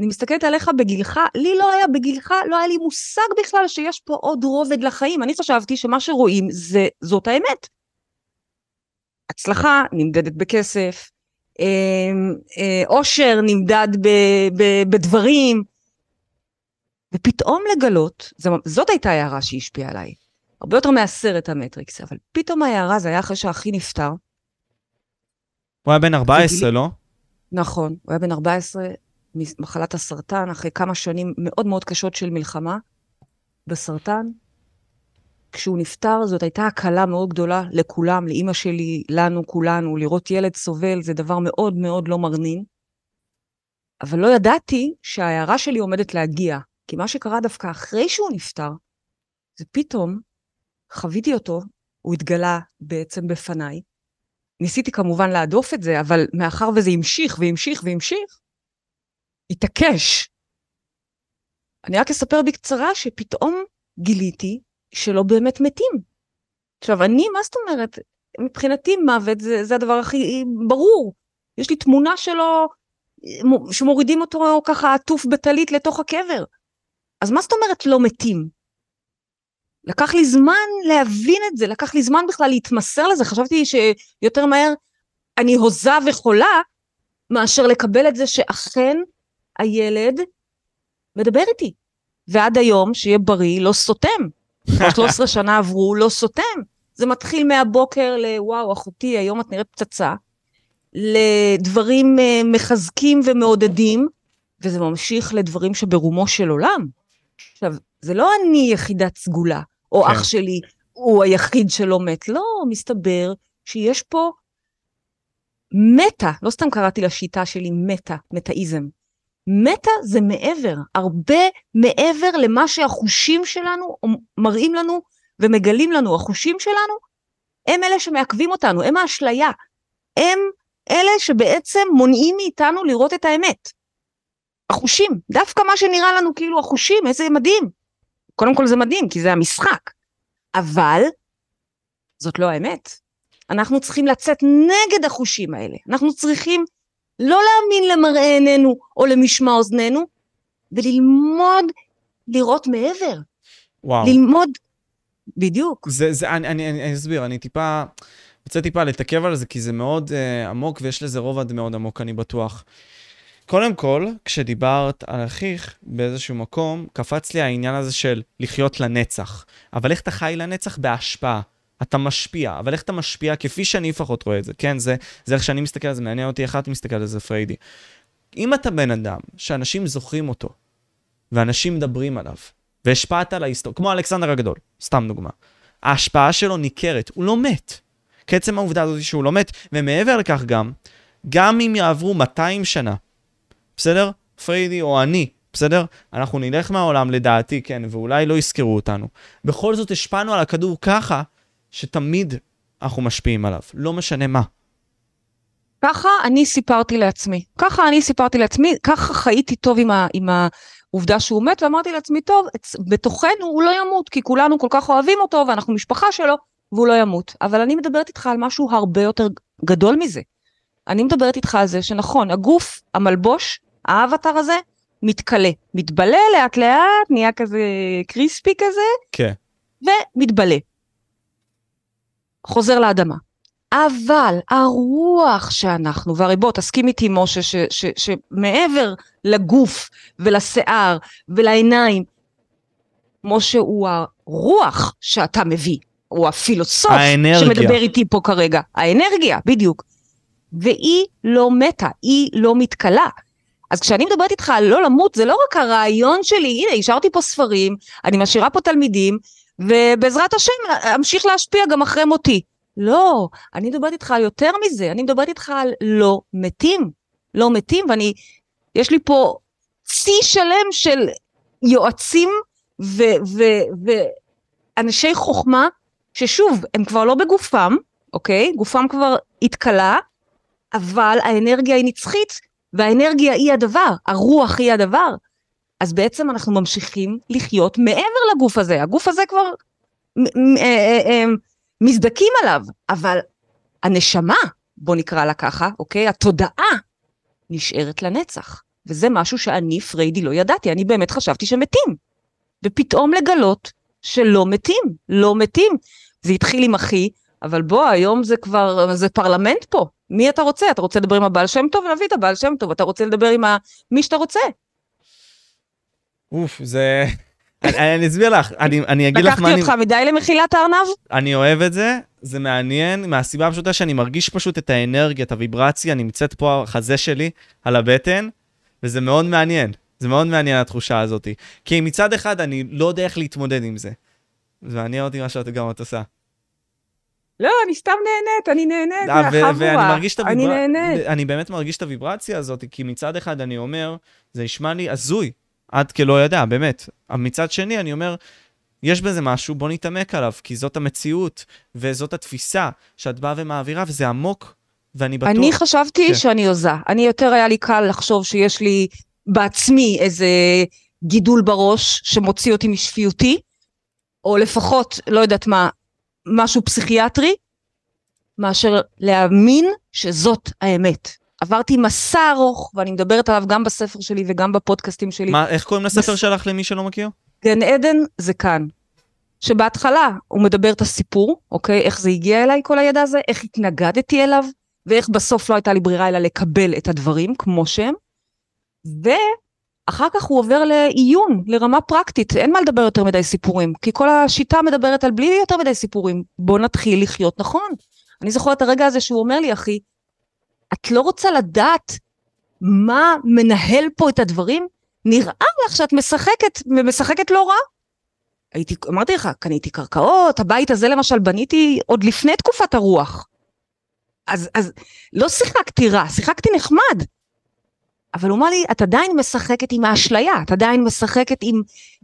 אני מסתכלת עליך בגילך, לי לא היה בגילך, לא היה לי מושג בכלל שיש פה עוד רובד לחיים. אני חשבתי שמה שרואים זה, זאת האמת. הצלחה נמדדת בכסף, אושר אה, נמדד ב, ב, בדברים, ופתאום לגלות, זאת הייתה הערה שהשפיעה עליי. הרבה יותר מהסרט המטריקס, אבל פתאום ההערה זה היה אחרי שאחי נפטר. הוא היה בן 14, וגיל... לא? נכון, הוא היה בן 14 ממחלת הסרטן, אחרי כמה שנים מאוד מאוד קשות של מלחמה בסרטן. כשהוא נפטר זאת הייתה הקלה מאוד גדולה לכולם, לאימא שלי, לנו, כולנו. לראות ילד סובל זה דבר מאוד מאוד לא מרנין. אבל לא ידעתי שההערה שלי עומדת להגיע, כי מה שקרה דווקא אחרי שהוא נפטר, זה פתאום חוויתי אותו, הוא התגלה בעצם בפניי. ניסיתי כמובן להדוף את זה, אבל מאחר וזה המשיך והמשיך והמשיך, התעקש. אני רק אספר בקצרה שפתאום גיליתי שלא באמת מתים. עכשיו, אני, מה זאת אומרת? מבחינתי מוות זה, זה הדבר הכי ברור. יש לי תמונה שלו, שמורידים אותו ככה עטוף בטלית לתוך הקבר. אז מה זאת אומרת לא מתים? לקח לי זמן להבין את זה, לקח לי זמן בכלל להתמסר לזה, חשבתי שיותר מהר אני הוזה וחולה, מאשר לקבל את זה שאכן הילד מדבר איתי. ועד היום, שיהיה בריא, לא סותם. כבר 13 שנה עברו, לא סותם. זה מתחיל מהבוקר לוואו, אחותי, היום את נראית פצצה, לדברים uh, מחזקים ומעודדים, וזה ממשיך לדברים שברומו של עולם. עכשיו, זה לא אני יחידת סגולה, או כן. אח שלי הוא היחיד שלא מת. לא, מסתבר שיש פה מטה, לא סתם קראתי לשיטה שלי מטה, מטאיזם. מטה זה מעבר, הרבה מעבר למה שהחושים שלנו מראים לנו ומגלים לנו. החושים שלנו הם אלה שמעכבים אותנו, הם האשליה. הם אלה שבעצם מונעים מאיתנו לראות את האמת. החושים, דווקא מה שנראה לנו כאילו החושים, איזה מדהים. קודם כל זה מדהים, כי זה המשחק. אבל זאת לא האמת. אנחנו צריכים לצאת נגד החושים האלה. אנחנו צריכים לא להאמין למראה עינינו או למשמע אוזנינו, וללמוד לראות מעבר. וואו. ללמוד, בדיוק. זה, זה, אני, אני, אני אסביר, אני טיפה, רוצה טיפה להתעכב על זה, כי זה מאוד uh, עמוק, ויש לזה רובד מאוד עמוק, אני בטוח. קודם כל, כשדיברת על אחיך באיזשהו מקום, קפץ לי העניין הזה של לחיות לנצח. אבל איך אתה חי לנצח? בהשפעה. אתה משפיע, אבל איך אתה משפיע כפי שאני לפחות רואה את זה, כן? זה, זה איך שאני מסתכל על זה, מעניין אותי איך אתה מסתכל על זה, פריידי. אם אתה בן אדם שאנשים זוכרים אותו, ואנשים מדברים עליו, והשפעת על ההיסטוריה, כמו אלכסנדר הגדול, סתם דוגמה, ההשפעה שלו ניכרת, הוא לא מת. כעצם העובדה הזאת שהוא לא מת, ומעבר לכך גם, גם אם יעברו 200 שנה, בסדר? פריידי או אני, בסדר? אנחנו נלך מהעולם לדעתי, כן, ואולי לא יזכרו אותנו. בכל זאת השפענו על הכדור ככה, שתמיד אנחנו משפיעים עליו, לא משנה מה. ככה אני סיפרתי לעצמי. ככה אני סיפרתי לעצמי, ככה חייתי טוב עם, ה, עם העובדה שהוא מת, ואמרתי לעצמי, טוב, בתוכנו הוא לא ימות, כי כולנו כל כך אוהבים אותו, ואנחנו משפחה שלו, והוא לא ימות. אבל אני מדברת איתך על משהו הרבה יותר גדול מזה. אני מדברת איתך על זה שנכון, הגוף, המלבוש, האבטר הזה, מתכלה. מתבלה לאט לאט, נהיה כזה קריספי כזה, כן. ומתבלה. חוזר לאדמה. אבל הרוח שאנחנו, והרי בוא תסכים איתי משה, ש- ש- שמעבר לגוף ולשיער ולעיניים, משה הוא הרוח שאתה מביא, הוא הפילוסוף האנרגיה. שמדבר איתי פה כרגע, האנרגיה, בדיוק. והיא לא מתה, היא לא מתכלה. אז כשאני מדברת איתך על לא למות, זה לא רק הרעיון שלי, הנה, השארתי פה ספרים, אני משאירה פה תלמידים, ובעזרת השם אמשיך להשפיע גם אחרי מותי. לא, אני מדברת איתך על יותר מזה, אני מדברת איתך על לא מתים. לא מתים, ואני, יש לי פה צי שלם של יועצים ואנשי חוכמה, ששוב, הם כבר לא בגופם, אוקיי? גופם כבר התכלה, אבל האנרגיה היא נצחית, והאנרגיה היא הדבר, הרוח היא הדבר. אז בעצם אנחנו ממשיכים לחיות מעבר לגוף הזה. הגוף הזה כבר אה, אה, אה, מזדכים עליו, אבל הנשמה, בוא נקרא לה ככה, אוקיי? התודעה נשארת לנצח. וזה משהו שאני, פריידי, לא ידעתי, אני באמת חשבתי שמתים. ופתאום לגלות שלא מתים, לא מתים. זה התחיל עם אחי, אבל בוא, היום זה כבר, זה פרלמנט פה. מי אתה רוצה? אתה רוצה לדבר עם הבעל שם טוב? נביא את הבעל שם טוב. אתה רוצה לדבר עם. מי שאתה רוצה. אוף, זה... אני, אני אסביר לך, אני, אני אגיד לך מה לקחתי אני... אותך מדי למחילת הארנב? אני אוהב את זה, זה מעניין, מהסיבה הפשוטה שאני מרגיש פשוט את האנרגיה, את הוויברציה, נמצאת פה החזה שלי על הבטן, וזה מאוד מעניין. זה מאוד מעניין התחושה הזאת. כי מצד אחד אני לא יודע איך להתמודד עם זה. ומעניין אותי מה שאת גם את עושה. לא, אני סתם נהנית, אני נהנית אה, מהחבורה. ואני מרגיש את אני הוויברציה, נהנית. אני באמת מרגיש את הוויברציה הזאת, כי מצד אחד אני אומר, זה נשמע לי הזוי, עד כלא ידע, באמת. מצד שני, אני אומר, יש בזה משהו, בוא נתעמק עליו, כי זאת המציאות, וזאת התפיסה שאת באה ומעבירה, וזה עמוק, ואני בטוח... אני חשבתי כן. שאני הוזה. אני יותר היה לי קל לחשוב שיש לי בעצמי איזה גידול בראש שמוציא אותי משפיותי, או לפחות, לא יודעת מה, משהו פסיכיאטרי, מאשר להאמין שזאת האמת. עברתי מסע ארוך, ואני מדברת עליו גם בספר שלי וגם בפודקאסטים שלי. מה, איך קוראים לספר בס- שלך למי שלא מכיר? גן עדן זה כאן. שבהתחלה הוא מדבר את הסיפור, אוקיי? איך זה הגיע אליי כל הידע הזה, איך התנגדתי אליו, ואיך בסוף לא הייתה לי ברירה אלא לקבל את הדברים כמו שהם. ואחר כך הוא עובר לעיון, לרמה פרקטית, אין מה לדבר יותר מדי סיפורים, כי כל השיטה מדברת על בלי יותר מדי סיפורים, בוא נתחיל לחיות נכון. אני זוכרת את הרגע הזה שהוא אומר לי, אחי, את לא רוצה לדעת מה מנהל פה את הדברים? נראה לך שאת משחקת, ומשחקת לא רע. הייתי, אמרתי לך, קניתי קרקעות, הבית הזה למשל בניתי עוד לפני תקופת הרוח. אז, אז לא שיחקתי רע, שיחקתי נחמד. אבל הוא אמר לי, את עדיין משחקת עם האשליה, את עדיין משחקת עם,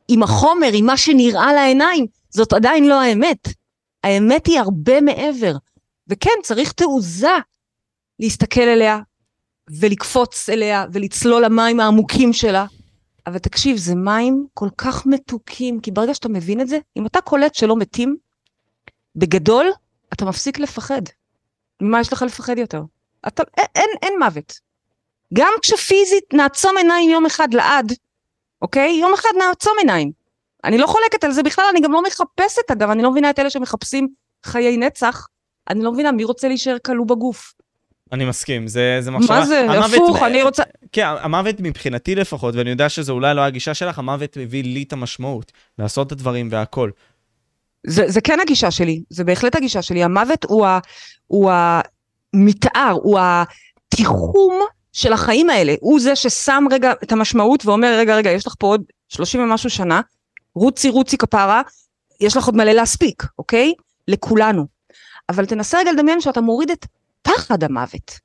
עם החומר, עם מה שנראה לעיניים, זאת עדיין לא האמת. האמת היא הרבה מעבר. וכן, צריך תעוזה להסתכל אליה, ולקפוץ אליה, ולצלול למים העמוקים שלה. אבל תקשיב, זה מים כל כך מתוקים, כי ברגע שאתה מבין את זה, אם אתה קולט שלא מתים, בגדול, אתה מפסיק לפחד. ממה יש לך לפחד יותר? אתה, אין, אין, אין מוות. גם כשפיזית נעצום עיניים יום אחד לעד, אוקיי? יום אחד נעצום עיניים. אני לא חולקת על זה בכלל, אני גם לא מחפשת, אגב, אני לא מבינה את אלה שמחפשים חיי נצח. אני לא מבינה מי רוצה להישאר כלוא בגוף. אני מסכים, זה, זה מחשבה... מה זה? המוות- הפוך, אני רוצה... כן, המוות מבחינתי לפחות, ואני יודע שזו אולי לא הגישה שלך, המוות מביא לי את המשמעות, לעשות את הדברים והכל. זה, זה כן הגישה שלי, זה בהחלט הגישה שלי. המוות הוא, ה, הוא המתאר, הוא התיחום של החיים האלה. הוא זה ששם רגע את המשמעות ואומר, רגע, רגע, יש לך פה עוד 30 ומשהו שנה, רוצי, רוצי כפרה, יש לך עוד מלא להספיק, אוקיי? לכולנו. אבל תנסה רגע לדמיין שאתה מוריד את פחד המוות.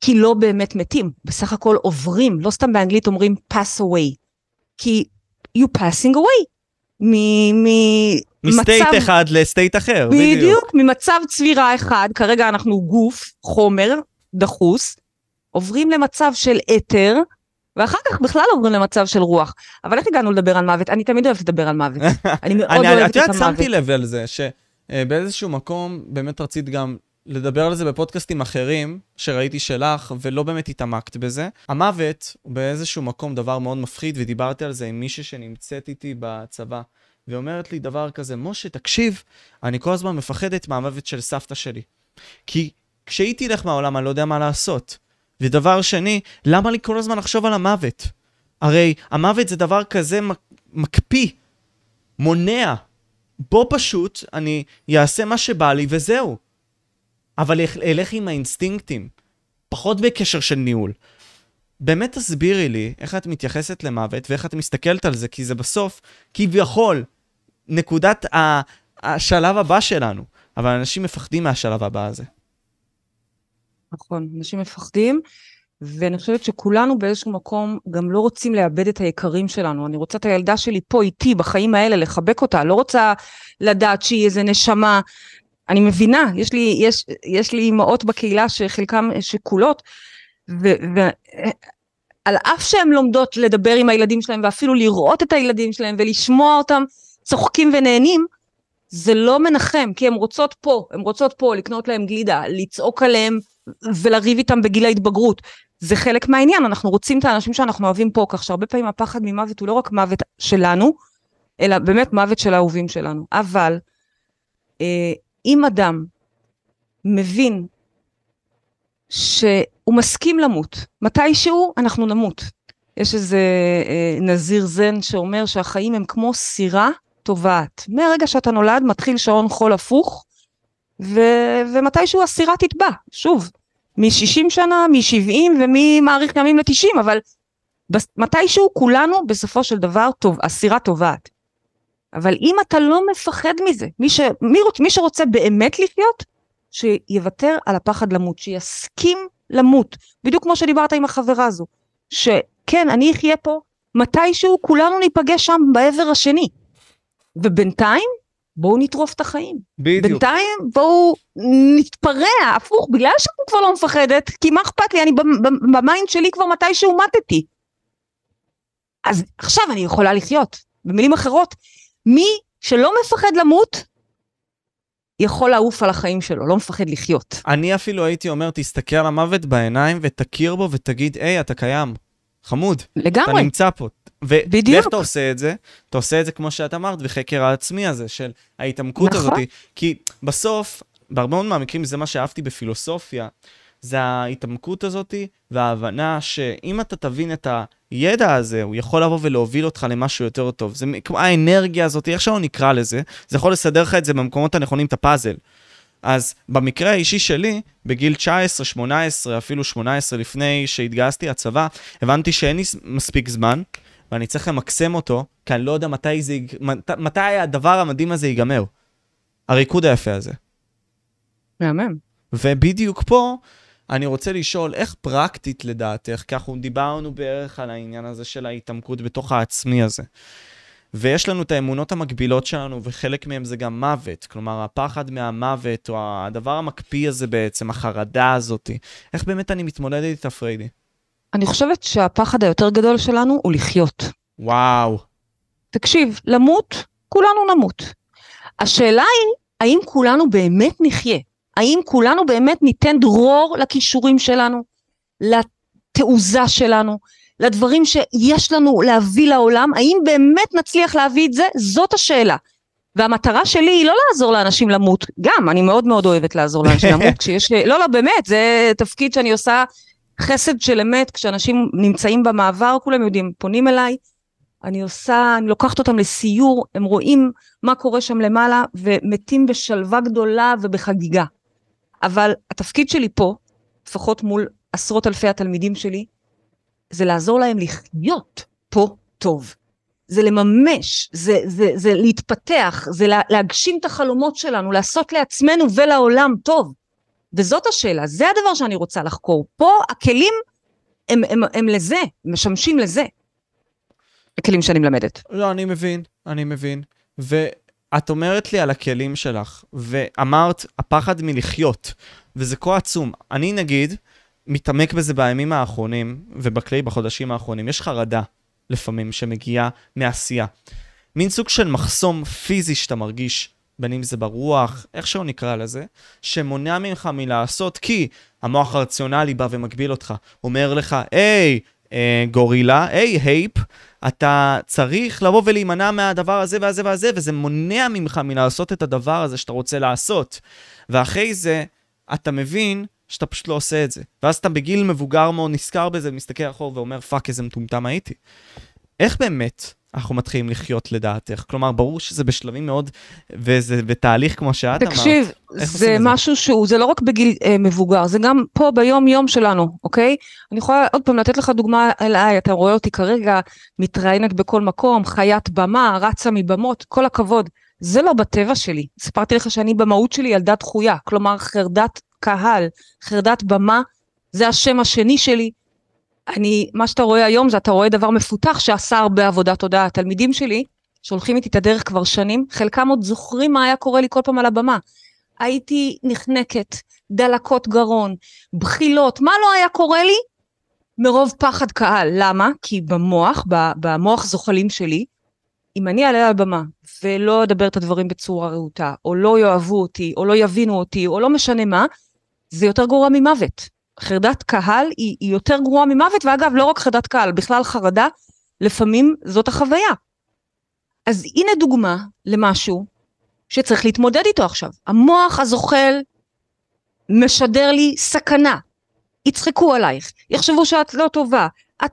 כי לא באמת מתים, בסך הכל עוברים, לא סתם באנגלית אומרים pass away. כי you passing away. מסטייט מצב- אחד לסטייט אחר, בדיוק. בדיוק, ממצב צבירה אחד, כרגע אנחנו גוף, חומר, דחוס, עוברים למצב של אתר, ואחר כך בכלל עוברים למצב של רוח. אבל איך הגענו לדבר על מוות? אני תמיד אוהבת לדבר על מוות. אני מאוד אני, אוהבת את את יודעת, המוות. שמתי לב על זה, אה, באיזשהו מקום, באמת רצית גם לדבר על זה בפודקאסטים אחרים, שראיתי שלך, ולא באמת התעמקת בזה. המוות הוא באיזשהו מקום דבר מאוד מפחיד, ודיברתי על זה עם מישהי שנמצאת איתי בצבא, ואומרת לי דבר כזה, משה, תקשיב, אני כל הזמן מפחדת מהמוות של סבתא שלי. כי כשהיא תלך מהעולם, אני לא יודע מה לעשות. ודבר שני, למה לי כל הזמן לחשוב על המוות? הרי המוות זה דבר כזה מקפיא, מונע. בוא פשוט אני אעשה מה שבא לי וזהו. אבל אלך עם האינסטינקטים, פחות בקשר של ניהול. באמת תסבירי לי איך את מתייחסת למוות ואיך את מסתכלת על זה, כי זה בסוף, כביכול, נקודת השלב הבא שלנו. אבל אנשים מפחדים מהשלב הבא הזה. נכון, אנשים מפחדים, ואני חושבת שכולנו באיזשהו מקום גם לא רוצים לאבד את היקרים שלנו. אני רוצה את הילדה שלי פה איתי, בחיים האלה, לחבק אותה, לא רוצה לדעת שהיא איזה נשמה. אני מבינה, יש לי, יש, יש לי אימהות בקהילה שחלקן שכולות, ועל אף שהן לומדות לדבר עם הילדים שלהם, ואפילו לראות את הילדים שלהם ולשמוע אותם צוחקים ונהנים, זה לא מנחם, כי הן רוצות פה, הן רוצות פה לקנות להם גלידה, לצעוק עליהם ולריב איתם בגיל ההתבגרות. זה חלק מהעניין, אנחנו רוצים את האנשים שאנחנו אוהבים פה, כך שהרבה פעמים הפחד ממוות הוא לא רק מוות שלנו, אלא באמת מוות של האהובים שלנו. אבל אה, אם אדם מבין שהוא מסכים למות, מתישהו אנחנו נמות. יש איזה אה, נזיר זן שאומר שהחיים הם כמו סירה טובעת. מהרגע שאתה נולד מתחיל שעון חול הפוך, ו... ומתישהו הסירה תטבע, שוב, מ-60 שנה, מ-70 ומי מאריך ימים ל-90, אבל מתישהו כולנו בסופו של דבר טוב, הסירה טובעת. אבל אם אתה לא מפחד מזה, מי, ש, מי, מי שרוצה באמת לחיות, שיוותר על הפחד למות, שיסכים למות, בדיוק כמו שדיברת עם החברה הזו, שכן, אני אחיה פה, מתישהו כולנו ניפגש שם בעבר השני. ובינתיים, בואו נטרוף את החיים. בדיוק. בינתיים בואו נתפרע, הפוך, בגלל שאני כבר לא מפחדת, כי מה אכפת לי, אני ב mind שלי כבר מתישהו מתתי. אז עכשיו אני יכולה לחיות. במילים אחרות, מי שלא מפחד למות, יכול לעוף על החיים שלו, לא מפחד לחיות. אני אפילו הייתי אומר, תסתכל על המוות בעיניים ותכיר בו ותגיד, היי, אתה קיים. חמוד. לגמרי. אתה נמצא פה. ו- בדיוק. ואיך אתה עושה את זה? אתה עושה את זה כמו שאת אמרת, בחקר העצמי הזה, של ההתעמקות נכון. הזאת. כי בסוף, בהרבה מאוד מהמקרים, זה מה שאהבתי בפילוסופיה, זה ההתעמקות הזאת וההבנה שאם אתה תבין את הידע הזה, הוא יכול לבוא ולהוביל אותך למשהו יותר טוב. זה כמו האנרגיה הזאת, איך שלא נקרא לזה, זה יכול לסדר לך את זה במקומות הנכונים, את הפאזל. אז במקרה האישי שלי, בגיל 19, 18, אפילו 18 לפני שהתגייסתי לצבא, הבנתי שאין לי מספיק זמן, ואני צריך למקסם אותו, כי אני לא יודע מתי, זה, מת, מתי הדבר המדהים הזה ייגמר. הריקוד היפה הזה. מהמם. ובדיוק פה, אני רוצה לשאול, איך פרקטית לדעתך, כי אנחנו דיברנו בערך על העניין הזה של ההתעמקות בתוך העצמי הזה. ויש לנו את האמונות המקבילות שלנו, וחלק מהם זה גם מוות. כלומר, הפחד מהמוות, או הדבר המקפיא הזה בעצם, החרדה הזאת. איך באמת אני מתמודד איתה, פריידי? אני חושבת שהפחד היותר גדול שלנו הוא לחיות. וואו. תקשיב, למות, כולנו נמות. השאלה היא, האם כולנו באמת נחיה? האם כולנו באמת ניתן דרור לכישורים שלנו, לתעוזה שלנו, לדברים שיש לנו להביא לעולם? האם באמת נצליח להביא את זה? זאת השאלה. והמטרה שלי היא לא לעזור לאנשים למות, גם, אני מאוד מאוד אוהבת לעזור לאנשים למות, כשיש, לא, לא, באמת, זה תפקיד שאני עושה חסד של אמת, כשאנשים נמצאים במעבר, כולם יודעים, פונים אליי, אני עושה, אני לוקחת אותם לסיור, הם רואים מה קורה שם למעלה, ומתים בשלווה גדולה ובחגיגה. אבל התפקיד שלי פה, לפחות מול עשרות אלפי התלמידים שלי, זה לעזור להם לחיות פה טוב. זה לממש, זה, זה, זה להתפתח, זה להגשים את החלומות שלנו, לעשות לעצמנו ולעולם טוב. וזאת השאלה, זה הדבר שאני רוצה לחקור. פה הכלים הם, הם, הם, לזה, משמשים לזה. הכלים שאני מלמדת. לא, אני מבין, אני מבין. ואת אומרת לי על הכלים שלך, ואמרת, הפחד מלחיות, וזה כה עצום. אני נגיד, מתעמק בזה בימים האחרונים, ובכללי בחודשים האחרונים. יש חרדה, לפעמים, שמגיעה מעשייה. מין סוג של מחסום פיזי שאתה מרגיש בין אם זה ברוח, איך שלא נקרא לזה, שמונע ממך מלעשות, כי המוח הרציונלי בא ומגביל אותך. אומר לך, היי, אה, גורילה, היי, הייפ, אתה צריך לבוא ולהימנע מהדבר הזה והזה והזה, וזה מונע ממך מלעשות את הדבר הזה שאתה רוצה לעשות. ואחרי זה, אתה מבין שאתה פשוט לא עושה את זה. ואז אתה בגיל מבוגר מאוד נזכר בזה, מסתכל אחור ואומר, fuck, איזה מטומטם הייתי. איך באמת אנחנו מתחילים לחיות לדעתך? כלומר, ברור שזה בשלבים מאוד, וזה בתהליך כמו שאת אמרת. תקשיב, זה משהו שהוא, זה לא רק בגיל אה, מבוגר, זה גם פה ביום-יום שלנו, אוקיי? אני יכולה עוד פעם לתת לך דוגמה אליי, אתה רואה אותי כרגע מתראיינת בכל מקום, חיית במה, רצה מבמות, כל הכבוד. זה לא בטבע שלי. סיפרתי לך שאני במהות שלי ילדה דחויה, כלומר חרדת קהל, חרדת במה, זה השם השני שלי. אני, מה שאתה רואה היום זה אתה רואה דבר מפותח שעשה הרבה עבודת תודעה. התלמידים שלי, שהולכים איתי את הדרך כבר שנים, חלקם עוד זוכרים מה היה קורה לי כל פעם על הבמה. הייתי נחנקת, דלקות גרון, בחילות, מה לא היה קורה לי? מרוב פחד קהל. למה? כי במוח, במוח זוחלים שלי, אם אני אעלה על הבמה ולא אדבר את הדברים בצורה רהוטה, או לא יאהבו אותי, או לא יבינו אותי, או לא משנה מה, זה יותר גרוע ממוות. חרדת קהל היא, היא יותר גרועה ממוות, ואגב, לא רק חרדת קהל, בכלל חרדה, לפעמים זאת החוויה. אז הנה דוגמה למשהו שצריך להתמודד איתו עכשיו. המוח הזוחל משדר לי סכנה. יצחקו עלייך, יחשבו שאת לא טובה, את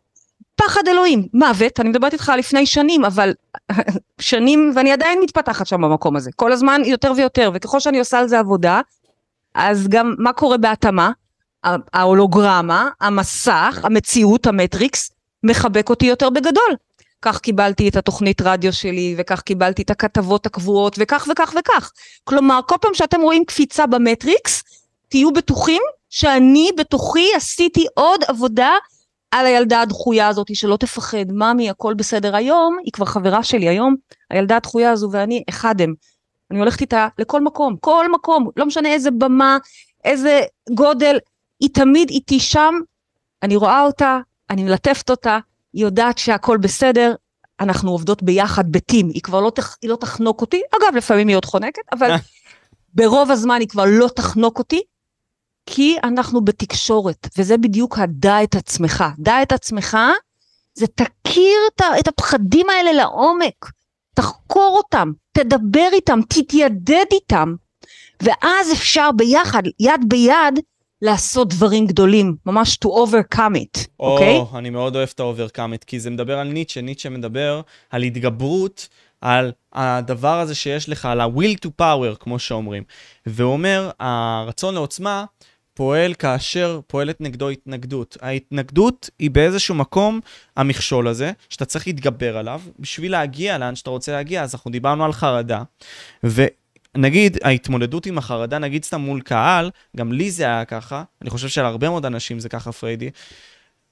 פחד אלוהים, מוות, אני מדברת איתך לפני שנים, אבל שנים, ואני עדיין מתפתחת שם במקום הזה, כל הזמן יותר ויותר, וככל שאני עושה על זה עבודה, אז גם מה קורה בהתאמה? ההולוגרמה, המסך, המציאות, המטריקס, מחבק אותי יותר בגדול. כך קיבלתי את התוכנית רדיו שלי, וכך קיבלתי את הכתבות הקבועות, וכך וכך וכך. כלומר, כל פעם שאתם רואים קפיצה במטריקס, תהיו בטוחים שאני בתוכי עשיתי עוד עבודה על הילדה הדחויה הזאת, שלא תפחד, ממי, הכל בסדר. היום, היא כבר חברה שלי, היום הילדה הדחויה הזו ואני אחד הם. אני הולכת איתה לכל מקום, כל מקום, לא משנה איזה במה, איזה גודל, היא תמיד איתי שם, אני רואה אותה, אני מלטפת אותה, היא יודעת שהכל בסדר, אנחנו עובדות ביחד בטים, היא כבר לא, תח, היא לא תחנוק אותי, אגב לפעמים היא עוד חונקת, אבל ברוב הזמן היא כבר לא תחנוק אותי, כי אנחנו בתקשורת, וזה בדיוק הדע את עצמך. דע את עצמך, זה תכיר את הפחדים האלה לעומק, תחקור אותם, תדבר איתם, תתיידד איתם, ואז אפשר ביחד, יד ביד, לעשות דברים גדולים, ממש to overcome it, אוקיי? או, okay? אני מאוד אוהב את ה-overcome it, כי זה מדבר על ניטשה, ניטשה מדבר על התגברות, על הדבר הזה שיש לך, על ה-will to power, כמו שאומרים. והוא אומר, הרצון לעוצמה פועל כאשר פועלת נגדו התנגדות. ההתנגדות היא באיזשהו מקום המכשול הזה, שאתה צריך להתגבר עליו, בשביל להגיע לאן שאתה רוצה להגיע. אז אנחנו דיברנו על חרדה, ו... נגיד, ההתמודדות עם החרדה, נגיד סתם מול קהל, גם לי זה היה ככה, אני חושב שלהרבה מאוד אנשים זה ככה, פריידי.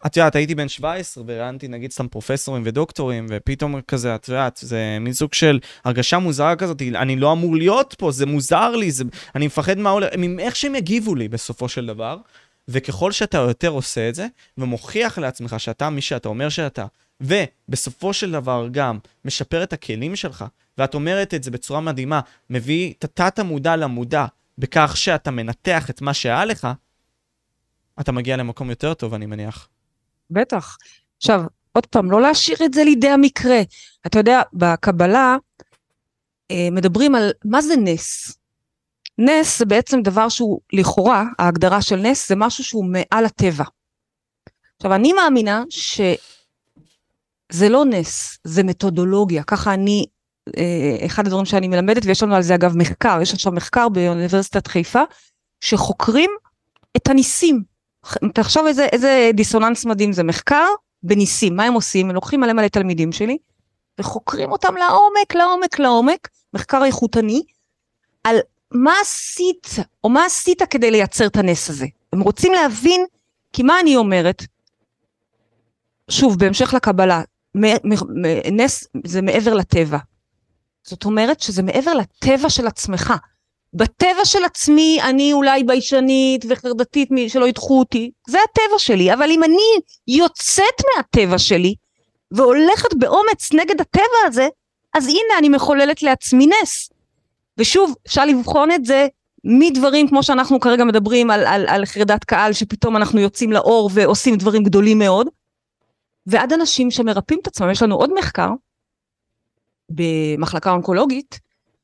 את יודעת, הייתי בן 17 וראיינתי נגיד סתם פרופסורים ודוקטורים, ופתאום כזה, את יודעת, זה מין סוג של הרגשה מוזרה כזאת, אני לא אמור להיות פה, זה מוזר לי, זה, אני מפחד מה הולך, מאיך שהם יגיבו לי בסופו של דבר. וככל שאתה יותר עושה את זה, ומוכיח לעצמך שאתה מי שאתה אומר שאתה, ובסופו של דבר גם משפר את הכלים שלך, ואת אומרת את זה בצורה מדהימה, מביא את התת-המודע למודע, בכך שאתה מנתח את מה שהיה לך, אתה מגיע למקום יותר טוב, אני מניח. בטח. עכשיו, עוד פעם, לא להשאיר את זה לידי המקרה. אתה יודע, בקבלה אה, מדברים על מה זה נס. נס זה בעצם דבר שהוא לכאורה, ההגדרה של נס זה משהו שהוא מעל הטבע. עכשיו, אני מאמינה שזה לא נס, זה מתודולוגיה, ככה אני, אחד הדברים שאני מלמדת, ויש לנו על זה אגב מחקר, יש עכשיו מחקר באוניברסיטת חיפה, שחוקרים את הניסים. תחשוב איזה, איזה דיסוננס מדהים זה מחקר בניסים, מה הם עושים? הם לוקחים מלא מלא תלמידים שלי, וחוקרים אותם לעומק, לעומק, לעומק, מחקר איכותני, על מה עשית, או מה עשית כדי לייצר את הנס הזה. הם רוצים להבין, כי מה אני אומרת? שוב, בהמשך לקבלה, נס זה מעבר לטבע. זאת אומרת שזה מעבר לטבע של עצמך. בטבע של עצמי אני אולי ביישנית וחרדתית שלא ידחו אותי, זה הטבע שלי, אבל אם אני יוצאת מהטבע שלי והולכת באומץ נגד הטבע הזה, אז הנה אני מחוללת לעצמי נס. ושוב, אפשר לבחון את זה מדברים כמו שאנחנו כרגע מדברים על, על, על חרדת קהל, שפתאום אנחנו יוצאים לאור ועושים דברים גדולים מאוד, ועד אנשים שמרפאים את עצמם. יש לנו עוד מחקר במחלקה אונקולוגית,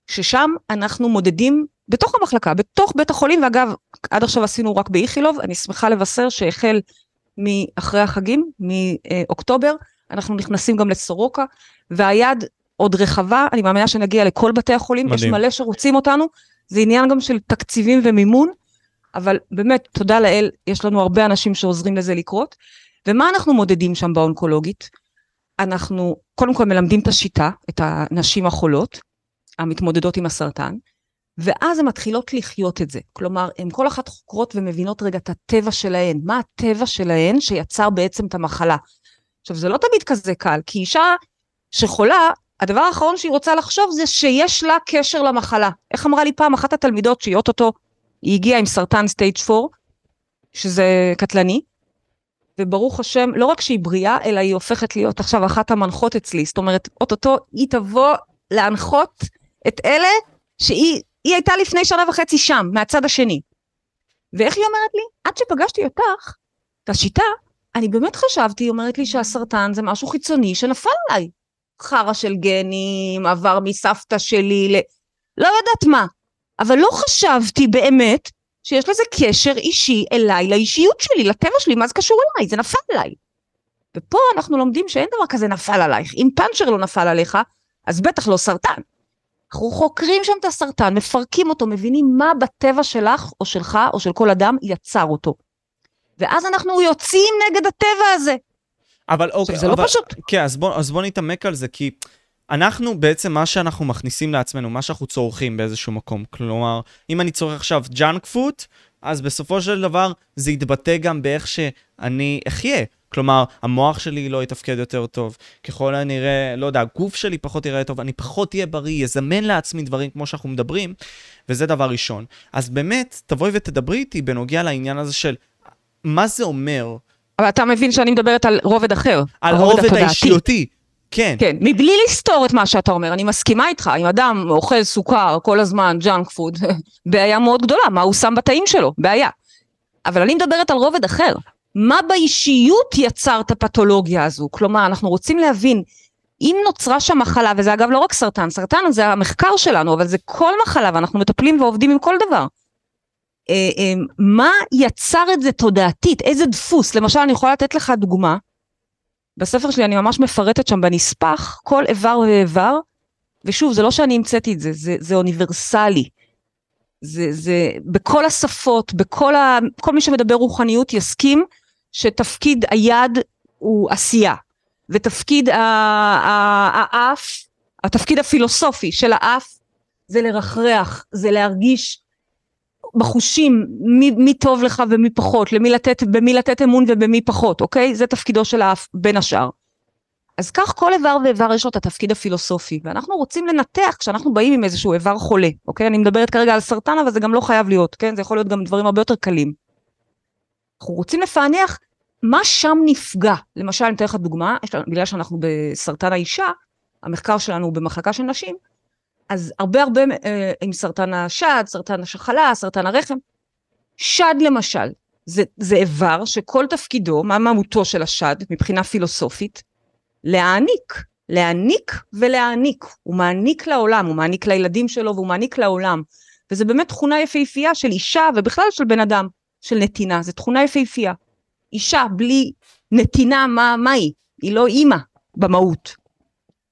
ששם אנחנו מודדים בתוך המחלקה, בתוך בית החולים, ואגב, עד עכשיו עשינו רק באיכילוב, אני שמחה לבשר שהחל מאחרי החגים, מאוקטובר, אנחנו נכנסים גם לסורוקה, והיד עוד רחבה, אני מאמינה שנגיע לכל בתי החולים, מדהים. יש מלא שרוצים אותנו, זה עניין גם של תקציבים ומימון, אבל באמת, תודה לאל, יש לנו הרבה אנשים שעוזרים לזה לקרות. ומה אנחנו מודדים שם באונקולוגית? אנחנו קודם כל מלמדים את השיטה, את הנשים החולות, המתמודדות עם הסרטן, ואז הן מתחילות לחיות את זה. כלומר, הן כל אחת חוקרות ומבינות רגע את הטבע שלהן, מה הטבע שלהן שיצר בעצם את המחלה. עכשיו, זה לא תמיד כזה קל, כי אישה שחולה, הדבר האחרון שהיא רוצה לחשוב זה שיש לה קשר למחלה. איך אמרה לי פעם אחת התלמידות שהיא אוטוטו, היא הגיעה עם סרטן סטייג' 4, שזה קטלני, וברוך השם, לא רק שהיא בריאה, אלא היא הופכת להיות עכשיו אחת המנחות אצלי. זאת אומרת, אוטוטו היא תבוא להנחות את אלה שהיא הייתה לפני שנה וחצי שם, מהצד השני. ואיך היא אומרת לי? עד שפגשתי אותך, את השיטה, אני באמת חשבתי, היא אומרת לי שהסרטן זה משהו חיצוני שנפל עליי. חרא של גנים, עבר מסבתא שלי, ל... לא יודעת מה. אבל לא חשבתי באמת שיש לזה קשר אישי אליי, לאישיות שלי, לטבע שלי, מה זה קשור אליי? זה נפל עליי. ופה אנחנו לומדים שאין דבר כזה נפל עלייך. אם פאנצ'ר לא נפל עליך, אז בטח לא סרטן. אנחנו חוקרים שם את הסרטן, מפרקים אותו, מבינים מה בטבע שלך, או שלך, או של כל אדם, יצר אותו. ואז אנחנו יוצאים נגד הטבע הזה. אבל אוקיי, זה לא אבל, לא פשוט. כן, אז בוא, אז בוא נתעמק על זה, כי אנחנו בעצם, מה שאנחנו מכניסים לעצמנו, מה שאנחנו צורכים באיזשהו מקום, כלומר, אם אני צורך עכשיו ג'אנק פוט, אז בסופו של דבר זה יתבטא גם באיך שאני אחיה. כלומר, המוח שלי לא יתפקד יותר טוב, ככל הנראה, לא יודע, הגוף שלי פחות יראה טוב, אני פחות אהיה בריא, יזמן לעצמי דברים כמו שאנחנו מדברים, וזה דבר ראשון. אז באמת, תבואי ותדברי איתי בנוגע לעניין הזה של מה זה אומר. אבל אתה מבין שאני מדברת על רובד אחר. על הרובד האישיותי. כן. כן, מבלי לסתור את מה שאתה אומר, אני מסכימה איתך, אם אדם אוכל סוכר כל הזמן, junk food, בעיה מאוד גדולה, מה הוא שם בתאים שלו, בעיה. אבל אני מדברת על רובד אחר. מה באישיות יצר את הפתולוגיה הזו? כלומר, אנחנו רוצים להבין, אם נוצרה שם מחלה, וזה אגב לא רק סרטן, סרטן זה המחקר שלנו, אבל זה כל מחלה, ואנחנו מטפלים ועובדים עם כל דבר. אה, אה, מה יצר את זה תודעתית? איזה דפוס? למשל, אני יכולה לתת לך דוגמה. בספר שלי אני ממש מפרטת שם בנספח כל איבר ואיבר, ושוב, זה לא שאני המצאתי את זה, זה, זה אוניברסלי. זה, זה בכל השפות, בכל ה... כל מי שמדבר רוחניות יסכים שתפקיד היד הוא עשייה, ותפקיד האף, התפקיד הפילוסופי של האף זה לרחרח, זה להרגיש בחושים מי, מי טוב לך ומי פחות, למי לתת, במי לתת אמון ובמי פחות, אוקיי? זה תפקידו של האף בין השאר. אז כך כל איבר ואיבר יש לו את התפקיד הפילוסופי, ואנחנו רוצים לנתח כשאנחנו באים עם איזשהו איבר חולה, אוקיי? אני מדברת כרגע על סרטן, אבל זה גם לא חייב להיות, כן? זה יכול להיות גם דברים הרבה יותר קלים. אנחנו רוצים לפענח מה שם נפגע. למשל, אני אתן לך דוגמה, בגלל שאנחנו בסרטן האישה, המחקר שלנו הוא במחלקה של נשים, אז הרבה הרבה אה, עם סרטן השד, סרטן השחלה, סרטן הרחם. שד למשל, זה, זה איבר שכל תפקידו, מה מהותו של השד מבחינה פילוסופית? להעניק, להעניק ולהעניק. הוא מעניק לעולם, הוא מעניק לילדים שלו והוא מעניק לעולם. וזה באמת תכונה יפהפייה של אישה ובכלל של בן אדם, של נתינה, זו תכונה יפהפייה. אישה בלי נתינה, מה, מה היא? היא לא אימא במהות.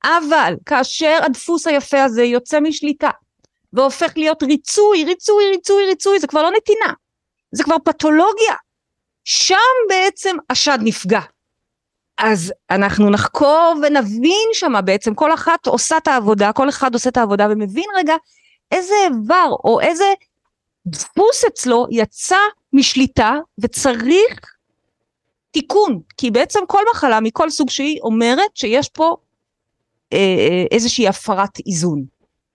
אבל כאשר הדפוס היפה הזה יוצא משליטה והופך להיות ריצוי, ריצוי, ריצוי, ריצוי, זה כבר לא נתינה, זה כבר פתולוגיה. שם בעצם השד נפגע. אז אנחנו נחקור ונבין שמה בעצם, כל אחת עושה את העבודה, כל אחד עושה את העבודה ומבין רגע איזה איבר או איזה דפוס אצלו יצא משליטה וצריך תיקון, כי בעצם כל מחלה מכל סוג שהיא אומרת שיש פה איזושהי הפרת איזון.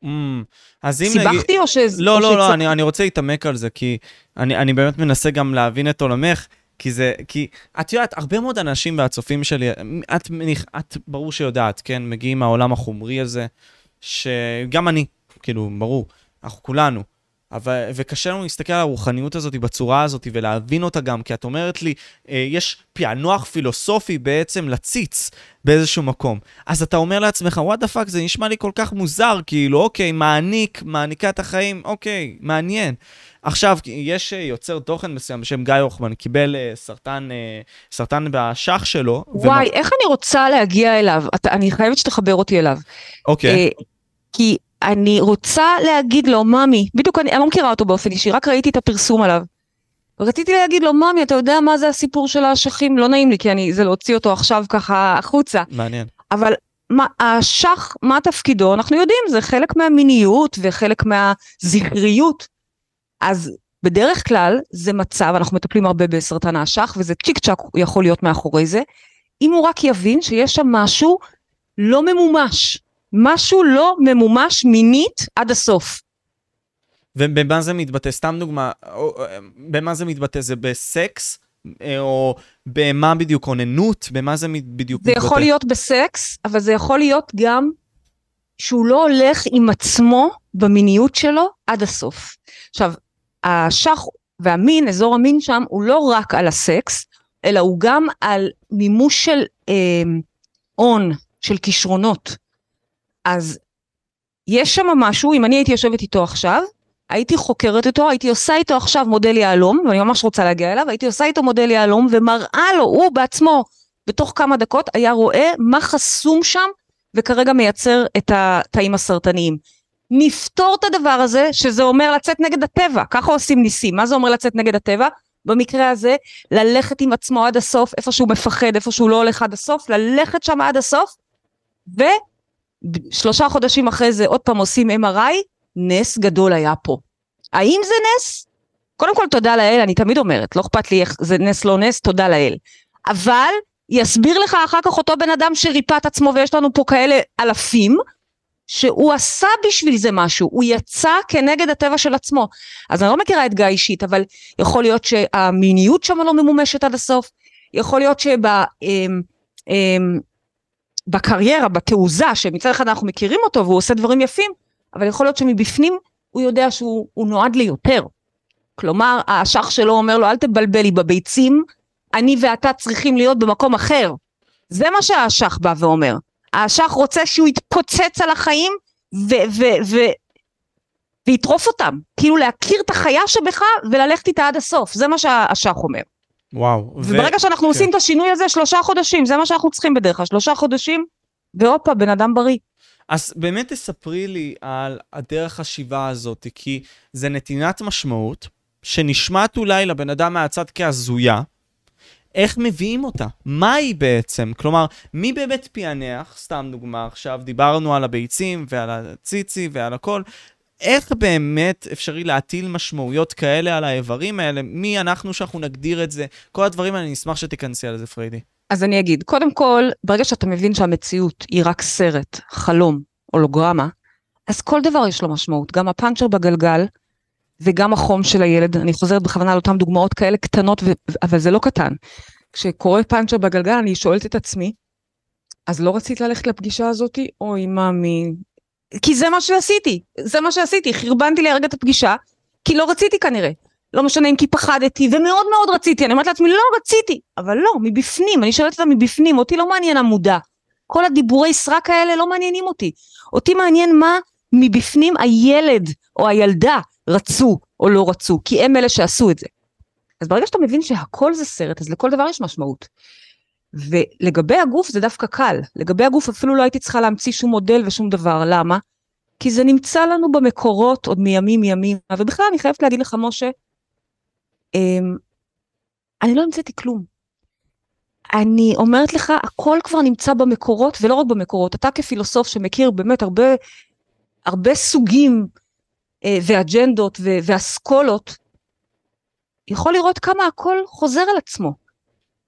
Mm, אז אם סיבכתי נגיד... או ש... לא, או לא, שצ... לא, אני, אני רוצה להתעמק על זה, כי אני, אני באמת מנסה גם להבין את עולמך. כי זה, כי את יודעת, הרבה מאוד אנשים והצופים שלי, את, את ברור שיודעת, כן, מגיעים מהעולם החומרי הזה, שגם אני, כאילו, ברור. אנחנו כולנו. אבל, וקשה לנו להסתכל על הרוחניות הזאת בצורה הזאת ולהבין אותה גם, כי את אומרת לי, אה, יש פענוח פילוסופי בעצם לציץ באיזשהו מקום. אז אתה אומר לעצמך, what the fuck, זה נשמע לי כל כך מוזר, כאילו, אוקיי, מעניק, מעניקה את החיים, אוקיי, מעניין. עכשיו, יש אה, יוצר תוכן מסוים בשם גיא הוחמן, קיבל אה, סרטן, סרטן באשח שלו. וואי, ומ... איך אני רוצה להגיע אליו? אתה, אני חייבת שתחבר אותי אליו. אוקיי. כי אני רוצה להגיד לו, ממי, בדיוק אני, אני לא מכירה אותו באופן אישי, רק ראיתי את הפרסום עליו. רציתי להגיד לו, ממי, אתה יודע מה זה הסיפור של האשכים? לא נעים לי, כי אני, זה להוציא אותו עכשיו ככה החוצה. מעניין. אבל מה, האשך, מה תפקידו? אנחנו יודעים, זה חלק מהמיניות וחלק מהזכריות. אז בדרך כלל זה מצב, אנחנו מטפלים הרבה בסרטן האשך, וזה צ'יק צ'אק יכול להיות מאחורי זה, אם הוא רק יבין שיש שם משהו לא ממומש. משהו לא ממומש מינית עד הסוף. ובמה זה מתבטא? סתם דוגמה, במה זה מתבטא? זה בסקס? אה, או במה בדיוק? אוננות? במה זה בדיוק זה מתבטא? זה יכול להיות בסקס, אבל זה יכול להיות גם שהוא לא הולך עם עצמו במיניות שלו עד הסוף. עכשיו, השח והמין, אזור המין שם, הוא לא רק על הסקס, אלא הוא גם על מימוש של אה, הון, אה, של כישרונות. אז יש שם משהו, אם אני הייתי יושבת איתו עכשיו, הייתי חוקרת אותו, הייתי עושה איתו עכשיו מודל יהלום, ואני ממש רוצה להגיע אליו, הייתי עושה איתו מודל יהלום ומראה לו, הוא בעצמו, בתוך כמה דקות היה רואה מה חסום שם, וכרגע מייצר את התאים הסרטניים. נפתור את הדבר הזה, שזה אומר לצאת נגד הטבע, ככה עושים ניסים. מה זה אומר לצאת נגד הטבע? במקרה הזה, ללכת עם עצמו עד הסוף, איפה שהוא מפחד, איפה שהוא לא הולך עד הסוף, ללכת שם עד הסוף, ו... שלושה חודשים אחרי זה עוד פעם עושים MRI, נס גדול היה פה. האם זה נס? קודם כל תודה לאל, אני תמיד אומרת, לא אכפת לי איך זה נס לא נס, תודה לאל. אבל יסביר לך אחר כך אותו בן אדם שריפא את עצמו ויש לנו פה כאלה אלפים, שהוא עשה בשביל זה משהו, הוא יצא כנגד הטבע של עצמו. אז אני לא מכירה את גיא אישית, אבל יכול להיות שהמיניות שם לא ממומשת עד הסוף, יכול להיות שב... אמ, אמ, בקריירה, בתעוזה, שמצד אחד אנחנו מכירים אותו והוא עושה דברים יפים, אבל יכול להיות שמבפנים הוא יודע שהוא נועד ליותר. כלומר, האשך שלו אומר לו, אל תבלבל לי בביצים, אני ואתה צריכים להיות במקום אחר. זה מה שהאשך בא ואומר. האשך רוצה שהוא יתפוצץ על החיים ו- ו- ו- ויטרוף אותם. כאילו להכיר את החיה שבך וללכת איתה עד הסוף. זה מה שהאשך אומר. וואו. וברגע ו... שאנחנו כן. עושים את השינוי הזה, שלושה חודשים, זה מה שאנחנו צריכים בדרך כלל, שלושה חודשים, והופה, בן אדם בריא. אז באמת תספרי לי על הדרך חשיבה הזאת, כי זה נתינת משמעות, שנשמעת אולי לבן אדם מהצד כהזויה, איך מביאים אותה? מה היא בעצם? כלומר, מי באמת פענח? סתם דוגמה עכשיו, דיברנו על הביצים ועל הציצי ועל הכל, איך באמת אפשרי להטיל משמעויות כאלה על האיברים האלה? מי אנחנו שאנחנו נגדיר את זה? כל הדברים האלה, אני אשמח שתיכנסי על זה, פריידי. אז אני אגיד, קודם כל, ברגע שאתה מבין שהמציאות היא רק סרט, חלום, הולוגרמה, אז כל דבר יש לו משמעות. גם הפאנצ'ר בגלגל וגם החום של הילד, אני חוזרת בכוונה על אותן דוגמאות כאלה קטנות. אבל זה לא קטן. כשקורה פאנצ'ר בגלגל, אני שואלת את עצמי, אז לא רצית ללכת לפגישה הזאתי? אוי, מאמי, כי זה מה שעשיתי, זה מה שעשיתי, חרבנתי לי הרגע את הפגישה, כי לא רציתי כנראה. לא משנה אם כי פחדתי, ומאוד מאוד רציתי, אני אומרת לעצמי, לא רציתי, אבל לא, מבפנים, אני שואלת אותה מבפנים, אותי לא מעניין המודע. כל הדיבורי סרק האלה לא מעניינים אותי. אותי מעניין מה מבפנים הילד או הילדה רצו או לא רצו, כי הם אלה שעשו את זה. אז ברגע שאתה מבין שהכל זה סרט, אז לכל דבר יש משמעות. ולגבי הגוף זה דווקא קל. לגבי הגוף אפילו לא הייתי צריכה להמציא שום מודל ושום דבר. למה? כי זה נמצא לנו במקורות עוד מימים ימים. ובכלל אני חייבת להגיד לך, משה, אמ, אני לא המצאתי כלום. אני אומרת לך, הכל כבר נמצא במקורות, ולא רק במקורות. אתה כפילוסוף שמכיר באמת הרבה, הרבה סוגים אה, ואג'נדות ואסכולות, יכול לראות כמה הכל חוזר על עצמו.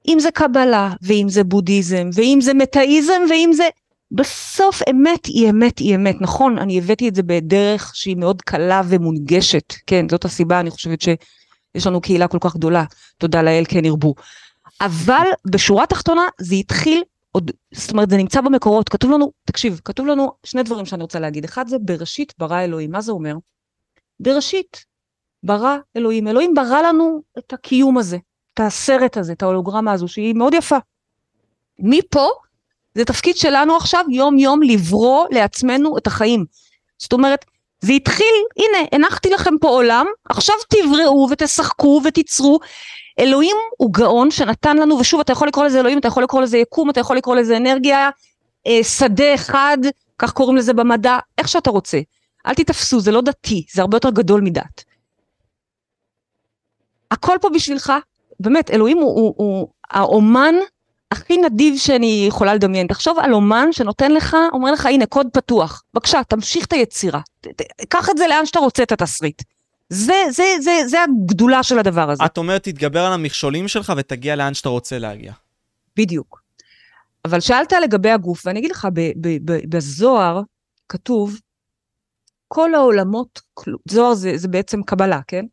אם זה קבלה, ואם זה בודהיזם, ואם זה מטאיזם, ואם זה... בסוף אמת היא אמת היא אמת, נכון, אני הבאתי את זה בדרך שהיא מאוד קלה ומונגשת, כן, זאת הסיבה, אני חושבת שיש לנו קהילה כל כך גדולה, תודה לאל, כן ירבו. אבל בשורה התחתונה זה התחיל עוד, זאת אומרת זה נמצא במקורות, כתוב לנו, תקשיב, כתוב לנו שני דברים שאני רוצה להגיד, אחד זה בראשית ברא אלוהים, מה זה אומר? בראשית, ברא אלוהים. אלוהים ברא לנו את הקיום הזה, הסרט הזה, את ההולוגרמה הזו, שהיא מאוד יפה. מפה, זה תפקיד שלנו עכשיו יום יום לברוא לעצמנו את החיים. זאת אומרת, זה התחיל, הנה, הנחתי לכם פה עולם, עכשיו תבראו ותשחקו ותיצרו. אלוהים הוא גאון שנתן לנו, ושוב, אתה יכול לקרוא לזה אלוהים, אתה יכול לקרוא לזה יקום, אתה יכול לקרוא לזה אנרגיה, אה, שדה אחד, כך קוראים לזה במדע, איך שאתה רוצה. אל תתפסו, זה לא דתי, זה הרבה יותר גדול מדת. הכל פה בשבילך, באמת, אלוהים הוא, הוא, הוא האומן הכי נדיב שאני יכולה לדמיין. תחשוב על אומן שנותן לך, אומר לך, הנה, קוד פתוח. בבקשה, תמשיך את היצירה. קח את זה לאן שאתה רוצה, את התסריט. זה, זה, זה, זה הגדולה של הדבר הזה. את אומרת, תתגבר על המכשולים שלך ותגיע לאן שאתה רוצה להגיע. בדיוק. אבל שאלת לגבי הגוף, ואני אגיד לך, ב, ב, ב, בזוהר כתוב, כל העולמות, זוהר זה, זה בעצם קבלה, כן?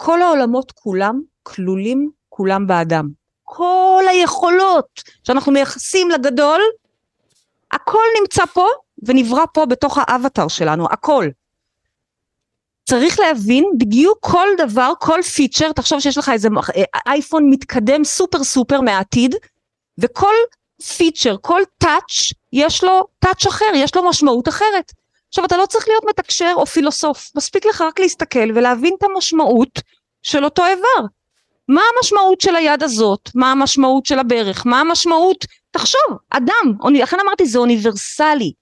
כל העולמות כולם כלולים כולם באדם. כל היכולות שאנחנו מייחסים לגדול, הכל נמצא פה ונברא פה בתוך האווטאר שלנו, הכל. צריך להבין בדיוק כל דבר, כל feature, תחשוב שיש לך איזה אייפון מתקדם סופר סופר מהעתיד, וכל feature, כל touch, יש לו touch אחר, יש לו משמעות אחרת. עכשיו, אתה לא צריך להיות מתקשר או פילוסוף, מספיק לך רק להסתכל ולהבין את המשמעות של אותו איבר. מה המשמעות של היד הזאת? מה המשמעות של הברך? מה המשמעות? תחשוב, אדם, לכן אמרתי זה אוניברסלי.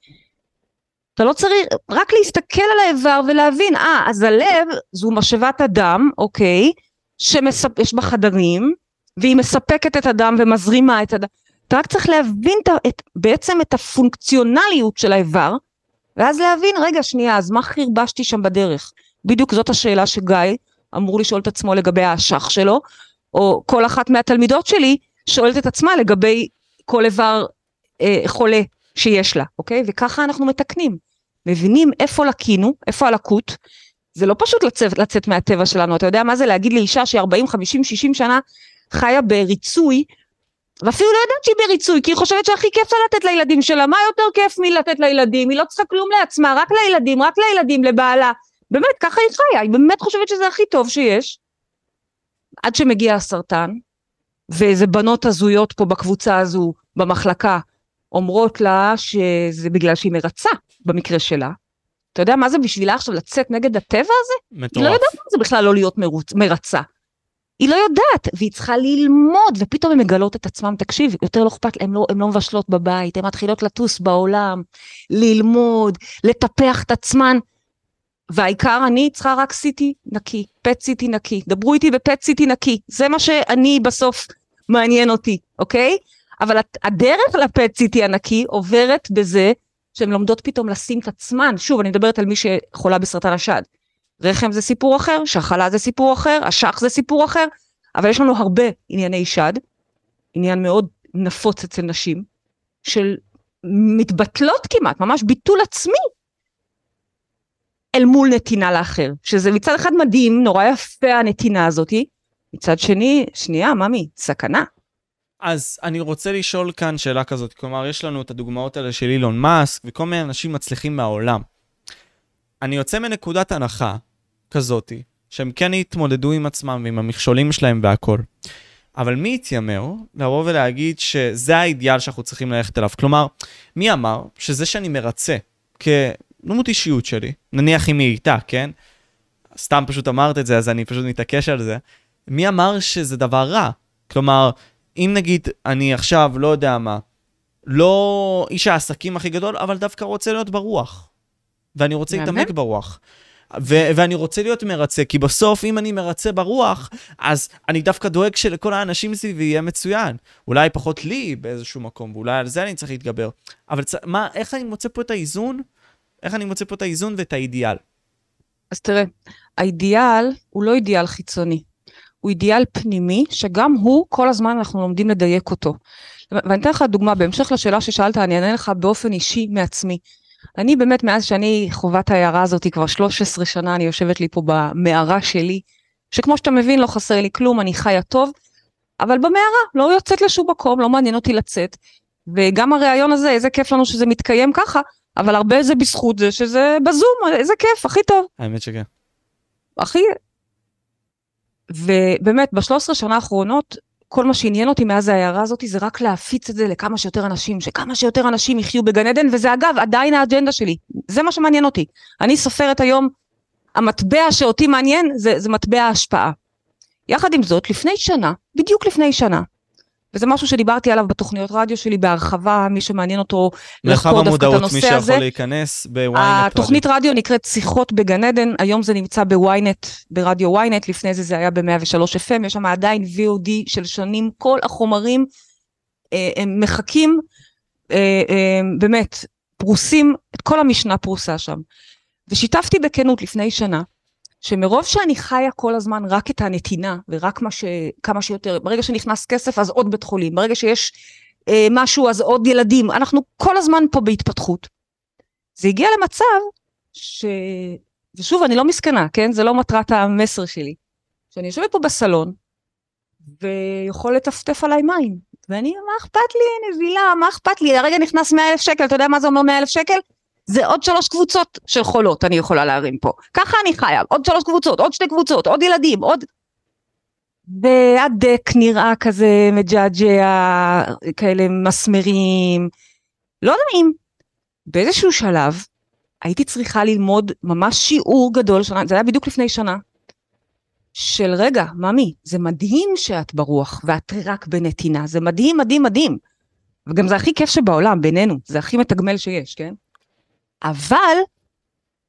אתה לא צריך, רק להסתכל על האיבר ולהבין, אה, אז הלב זו משאבת אדם, אוקיי, שיש בה חדרים, והיא מספקת את הדם ומזרימה את הדם. אתה רק צריך להבין את, את, בעצם את הפונקציונליות של האיבר, ואז להבין, רגע, שנייה, אז מה חרבשתי שם בדרך? בדיוק זאת השאלה שגיא אמור לשאול את עצמו לגבי האשך שלו, או כל אחת מהתלמידות שלי שואלת את עצמה לגבי כל איבר אה, חולה שיש לה, אוקיי? וככה אנחנו מתקנים. מבינים איפה לקינו, איפה הלקות. זה לא פשוט לצאת, לצאת מהטבע שלנו, אתה יודע מה זה להגיד לאישה שהיא 40, 50, 60 שנה חיה בריצוי, ואפילו לא יודעת שהיא בריצוי, כי היא חושבת שהכי כיף לה לתת לילדים שלה, מה יותר כיף מלתת לילדים? היא לא צריכה כלום לעצמה, רק לילדים, רק לילדים, לבעלה. באמת, ככה היא חיה, היא באמת חושבת שזה הכי טוב שיש. עד שמגיע הסרטן, ואיזה בנות הזויות פה בקבוצה הזו, במחלקה, אומרות לה שזה בגלל שהיא מרצה, במקרה שלה. אתה יודע מה זה בשבילה עכשיו לצאת נגד הטבע הזה? מטורף. לא יודעת מה זה בכלל לא להיות מרוץ, מרצה. היא לא יודעת, והיא צריכה ללמוד, ופתאום הן מגלות את עצמם, תקשיב, יותר לא אכפת, הן לא, לא מבשלות בבית, הן מתחילות לטוס בעולם, ללמוד, לטפח את עצמן. והעיקר אני צריכה רק סיטי נקי, פט סיטי נקי, דברו איתי בפט סיטי נקי, זה מה שאני בסוף מעניין אותי, אוקיי? אבל הדרך לפט סיטי הנקי עוברת בזה שהן לומדות פתאום לשים את עצמן, שוב אני מדברת על מי שחולה בסרטן השד, רחם זה סיפור אחר, שחלה זה סיפור אחר, אשך זה סיפור אחר, אבל יש לנו הרבה ענייני שד, עניין מאוד נפוץ אצל נשים, של מתבטלות כמעט, ממש ביטול עצמי אל מול נתינה לאחר, שזה מצד אחד מדהים, נורא יפה הנתינה הזאתי, מצד שני, שנייה, ממי, סכנה. אז אני רוצה לשאול כאן שאלה כזאת, כלומר, יש לנו את הדוגמאות האלה של אילון מאסק וכל מיני אנשים מצליחים מהעולם. אני יוצא מנקודת הנחה כזאתי, שהם כן יתמודדו עם עצמם ועם המכשולים שלהם והכול. אבל מי התיימר לבוא ולהגיד שזה האידיאל שאנחנו צריכים ללכת אליו? כלומר, מי אמר שזה שאני מרצה כ... דמות אישיות שלי, נניח אם היא איתה, כן? סתם פשוט אמרת את זה, אז אני פשוט מתעקש על זה. מי אמר שזה דבר רע? כלומר, אם נגיד אני עכשיו, לא יודע מה, לא איש העסקים הכי גדול, אבל דווקא רוצה להיות ברוח. ואני רוצה להתעמק ברוח. ו- ואני רוצה להיות מרצה, כי בסוף, אם אני מרצה ברוח, אז אני דווקא דואג שלכל האנשים סביבי יהיה מצוין. אולי פחות לי באיזשהו מקום, ואולי על זה אני צריך להתגבר. אבל צ- מה, איך אני מוצא פה את האיזון איך אני מוצא פה את האיזון ואת האידיאל? אז תראה, האידיאל הוא לא אידיאל חיצוני, הוא אידיאל פנימי, שגם הוא, כל הזמן אנחנו לומדים לדייק אותו. ואני אתן לך דוגמה, בהמשך לשאלה ששאלת, אני אענה לך באופן אישי מעצמי. אני באמת, מאז שאני חווה את ההערה הזאת, כבר 13 שנה אני יושבת לי פה במערה שלי, שכמו שאתה מבין, לא חסר לי כלום, אני חיה טוב, אבל במערה, לא יוצאת לשום מקום, לא מעניין אותי לצאת. וגם הריאיון הזה, איזה כיף לנו שזה מתקיים ככה, אבל הרבה זה בזכות זה שזה בזום, איזה כיף, הכי טוב. האמת שכן. הכי... ובאמת, ב-13 שנה האחרונות, כל מה שעניין אותי מאז ההערה הזאת זה רק להפיץ את זה לכמה שיותר אנשים, שכמה שיותר אנשים יחיו בגן עדן, וזה אגב עדיין האג'נדה שלי, זה מה שמעניין אותי. אני סופרת היום, המטבע שאותי מעניין זה, זה מטבע ההשפעה. יחד עם זאת, לפני שנה, בדיוק לפני שנה, וזה משהו שדיברתי עליו בתוכניות רדיו שלי בהרחבה, מי שמעניין אותו לחקור דווקא את הנושא הזה. מרחב המודעות, מי שיכול להיכנס בוויינט רדיו. התוכנית רדיו נקראת שיחות בגן עדן, היום זה נמצא בוויינט, ברדיו וויינט, לפני זה זה היה ב-103 FM, יש שם עדיין VOD של שנים, כל החומרים אה, הם מחכים, אה, אה, באמת, פרוסים, את כל המשנה פרוסה שם. ושיתפתי בכנות לפני שנה, שמרוב שאני חיה כל הזמן רק את הנתינה, ורק מה ש... כמה שיותר, ברגע שנכנס כסף אז עוד בית חולים, ברגע שיש אה, משהו אז עוד ילדים, אנחנו כל הזמן פה בהתפתחות. זה הגיע למצב ש... ושוב, אני לא מסכנה, כן? זה לא מטרת המסר שלי. שאני יושבת פה בסלון, ויכול לטפטף עליי מים. ואני, מה אכפת לי, נזילה, מה אכפת לי? הרגע נכנס 100 אלף שקל, אתה יודע מה זה אומר 100 אלף שקל? זה עוד שלוש קבוצות של חולות אני יכולה להרים פה. ככה אני חיה, עוד שלוש קבוצות, עוד שתי קבוצות, עוד ילדים, עוד... והדק נראה כזה מג'עג'ע, כאלה מסמרים, לא נעים. באיזשהו שלב הייתי צריכה ללמוד ממש שיעור גדול, שנה, זה היה בדיוק לפני שנה, של רגע, ממי, זה מדהים שאת ברוח ואת רק בנתינה, זה מדהים, מדהים, מדהים. וגם זה הכי כיף שבעולם, בינינו, זה הכי מתגמל שיש, כן? אבל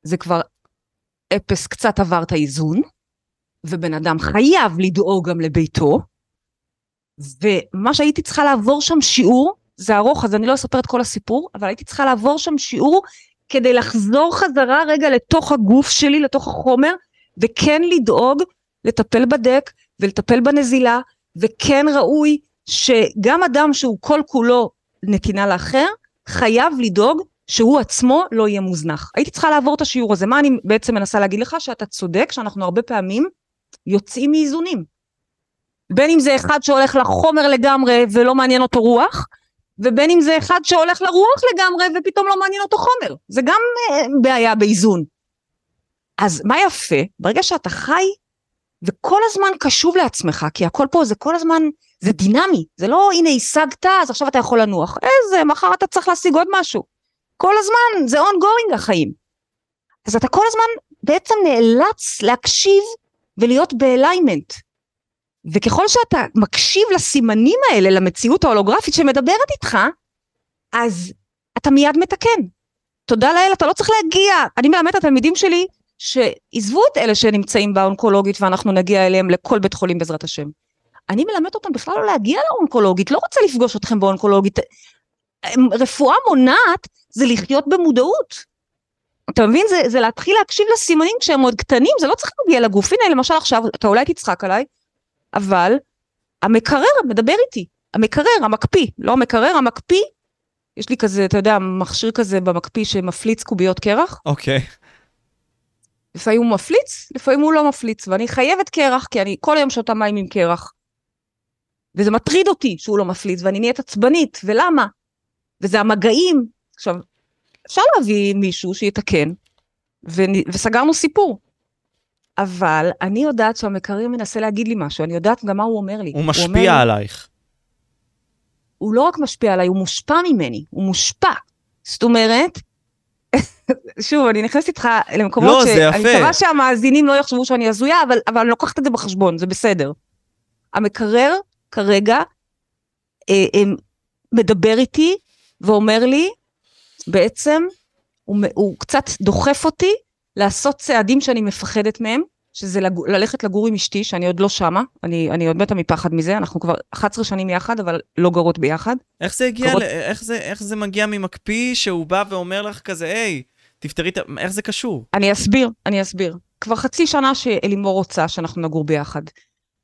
זה כבר אפס קצת עבר את האיזון, ובן אדם חייב לדאוג גם לביתו, ומה שהייתי צריכה לעבור שם שיעור, זה ארוך, אז אני לא אספר את כל הסיפור, אבל הייתי צריכה לעבור שם שיעור כדי לחזור חזרה רגע לתוך הגוף שלי, לתוך החומר, וכן לדאוג לטפל בדק ולטפל בנזילה, וכן ראוי שגם אדם שהוא כל כולו נתינה לאחר, חייב לדאוג שהוא עצמו לא יהיה מוזנח. הייתי צריכה לעבור את השיעור הזה. מה אני בעצם מנסה להגיד לך? שאתה צודק, שאנחנו הרבה פעמים יוצאים מאיזונים. בין אם זה אחד שהולך לחומר לגמרי ולא מעניין אותו רוח, ובין אם זה אחד שהולך לרוח לגמרי ופתאום לא מעניין אותו חומר. זה גם uh, בעיה באיזון. אז מה יפה? ברגע שאתה חי וכל הזמן קשוב לעצמך, כי הכל פה זה כל הזמן, זה דינמי, זה לא הנה השגת אז עכשיו אתה יכול לנוח, איזה, מחר אתה צריך להשיג עוד משהו. כל הזמן, זה ongoing החיים. אז אתה כל הזמן בעצם נאלץ להקשיב ולהיות באליימנט. וככל שאתה מקשיב לסימנים האלה, למציאות ההולוגרפית שמדברת איתך, אז אתה מיד מתקן. תודה לאל, אתה לא צריך להגיע. אני מלמד את התלמידים שלי שעזבו את אלה שנמצאים באונקולוגית ואנחנו נגיע אליהם לכל בית חולים בעזרת השם. אני מלמד אותם בכלל לא להגיע לאונקולוגית, לא רוצה לפגוש אתכם באונקולוגית. רפואה מונעת זה לחיות במודעות. אתה מבין? זה, זה להתחיל להקשיב לסימנים כשהם עוד קטנים, זה לא צריך להגיע לגוף. הנה, למשל עכשיו, אתה אולי תצחק עליי, אבל המקרר מדבר איתי. המקרר, המקפיא, לא המקרר, המקפיא, יש לי כזה, אתה יודע, מכשיר כזה במקפיא שמפליץ קוביות קרח. אוקיי. Okay. לפעמים הוא מפליץ, לפעמים הוא לא מפליץ, ואני חייבת קרח, כי אני כל היום שותה מים עם קרח. וזה מטריד אותי שהוא לא מפליץ, ואני נהיית עצבנית, ולמה? וזה המגעים. עכשיו, אפשר להביא מישהו שיתקן, ו... וסגרנו סיפור. אבל אני יודעת שהמקרר מנסה להגיד לי משהו, אני יודעת גם מה הוא אומר לי. הוא משפיע הוא עלייך. הוא לא רק משפיע עליי, הוא מושפע ממני, הוא מושפע. זאת אומרת, שוב, אני נכנסת איתך למקומות לא, ש... זה יפה. אני מקווה שהמאזינים לא יחשבו שאני הזויה, אבל, אבל אני לוקחת את זה בחשבון, זה בסדר. המקרר כרגע אה, אה, מדבר איתי ואומר לי, בעצם, הוא, הוא קצת דוחף אותי לעשות צעדים שאני מפחדת מהם, שזה לג... ללכת לגור עם אשתי, שאני עוד לא שמה, אני, אני עוד מתה מפחד מזה, אנחנו כבר 11 שנים יחד, אבל לא גרות ביחד. איך זה הגיע, גרות... ל... איך, זה, איך זה מגיע ממקפיא שהוא בא ואומר לך כזה, היי, תפתרי את... איך זה קשור? אני אסביר, אני אסביר. כבר חצי שנה שאלימור רוצה שאנחנו נגור ביחד.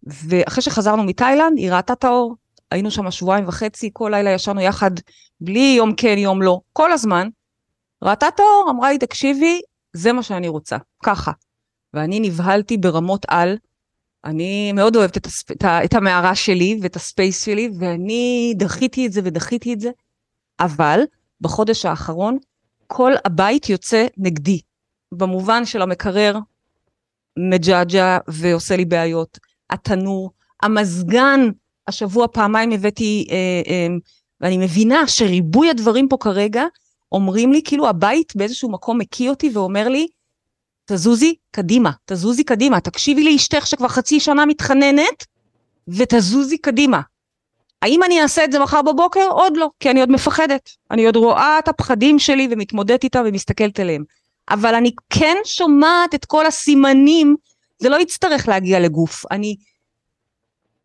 ואחרי שחזרנו מתאילנד, היא ראתה את האור, היינו שם שבועיים וחצי, כל לילה ישנו יחד, בלי יום כן, יום לא, כל הזמן. ראתה את האור, אמרה לי, תקשיבי, זה מה שאני רוצה, ככה. ואני נבהלתי ברמות על. אני מאוד אוהבת את, הספ... את המערה שלי ואת הספייס שלי, ואני דחיתי את זה ודחיתי את זה, אבל בחודש האחרון, כל הבית יוצא נגדי, במובן של המקרר מג'עג'ע ועושה לי בעיות, התנור, המזגן, השבוע פעמיים הבאתי, אה, אה, ואני מבינה שריבוי הדברים פה כרגע, אומרים לי, כאילו הבית באיזשהו מקום מקיא אותי ואומר לי, תזוזי קדימה, תזוזי קדימה, תקשיבי לאשתך שכבר חצי שנה מתחננת, ותזוזי קדימה. האם אני אעשה את זה מחר בבוקר? עוד לא, כי אני עוד מפחדת. אני עוד רואה את הפחדים שלי ומתמודדת איתם ומסתכלת עליהם. אבל אני כן שומעת את כל הסימנים, זה לא יצטרך להגיע לגוף. אני...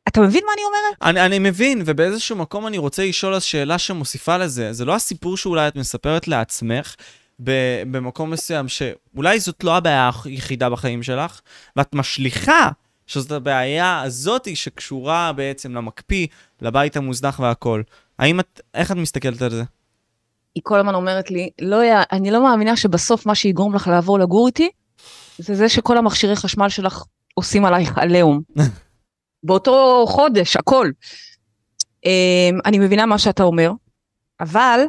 אתה מבין מה אני אומרת? אני, אני מבין, ובאיזשהו מקום אני רוצה לשאול אז שאלה שמוסיפה לזה. זה לא הסיפור שאולי את מספרת לעצמך, במקום מסוים, שאולי זאת לא הבעיה היחידה בחיים שלך, ואת משליכה שזאת הבעיה הזאת שקשורה בעצם למקפיא, לבית המוזנח והכול. האם את, איך את מסתכלת על זה? היא כל הזמן אומרת לי, לא, אני לא מאמינה שבסוף מה שיגרום לך לעבור לגור איתי, זה זה שכל המכשירי חשמל שלך עושים עלייך עליהום. באותו חודש, הכל. אמ, אני מבינה מה שאתה אומר, אבל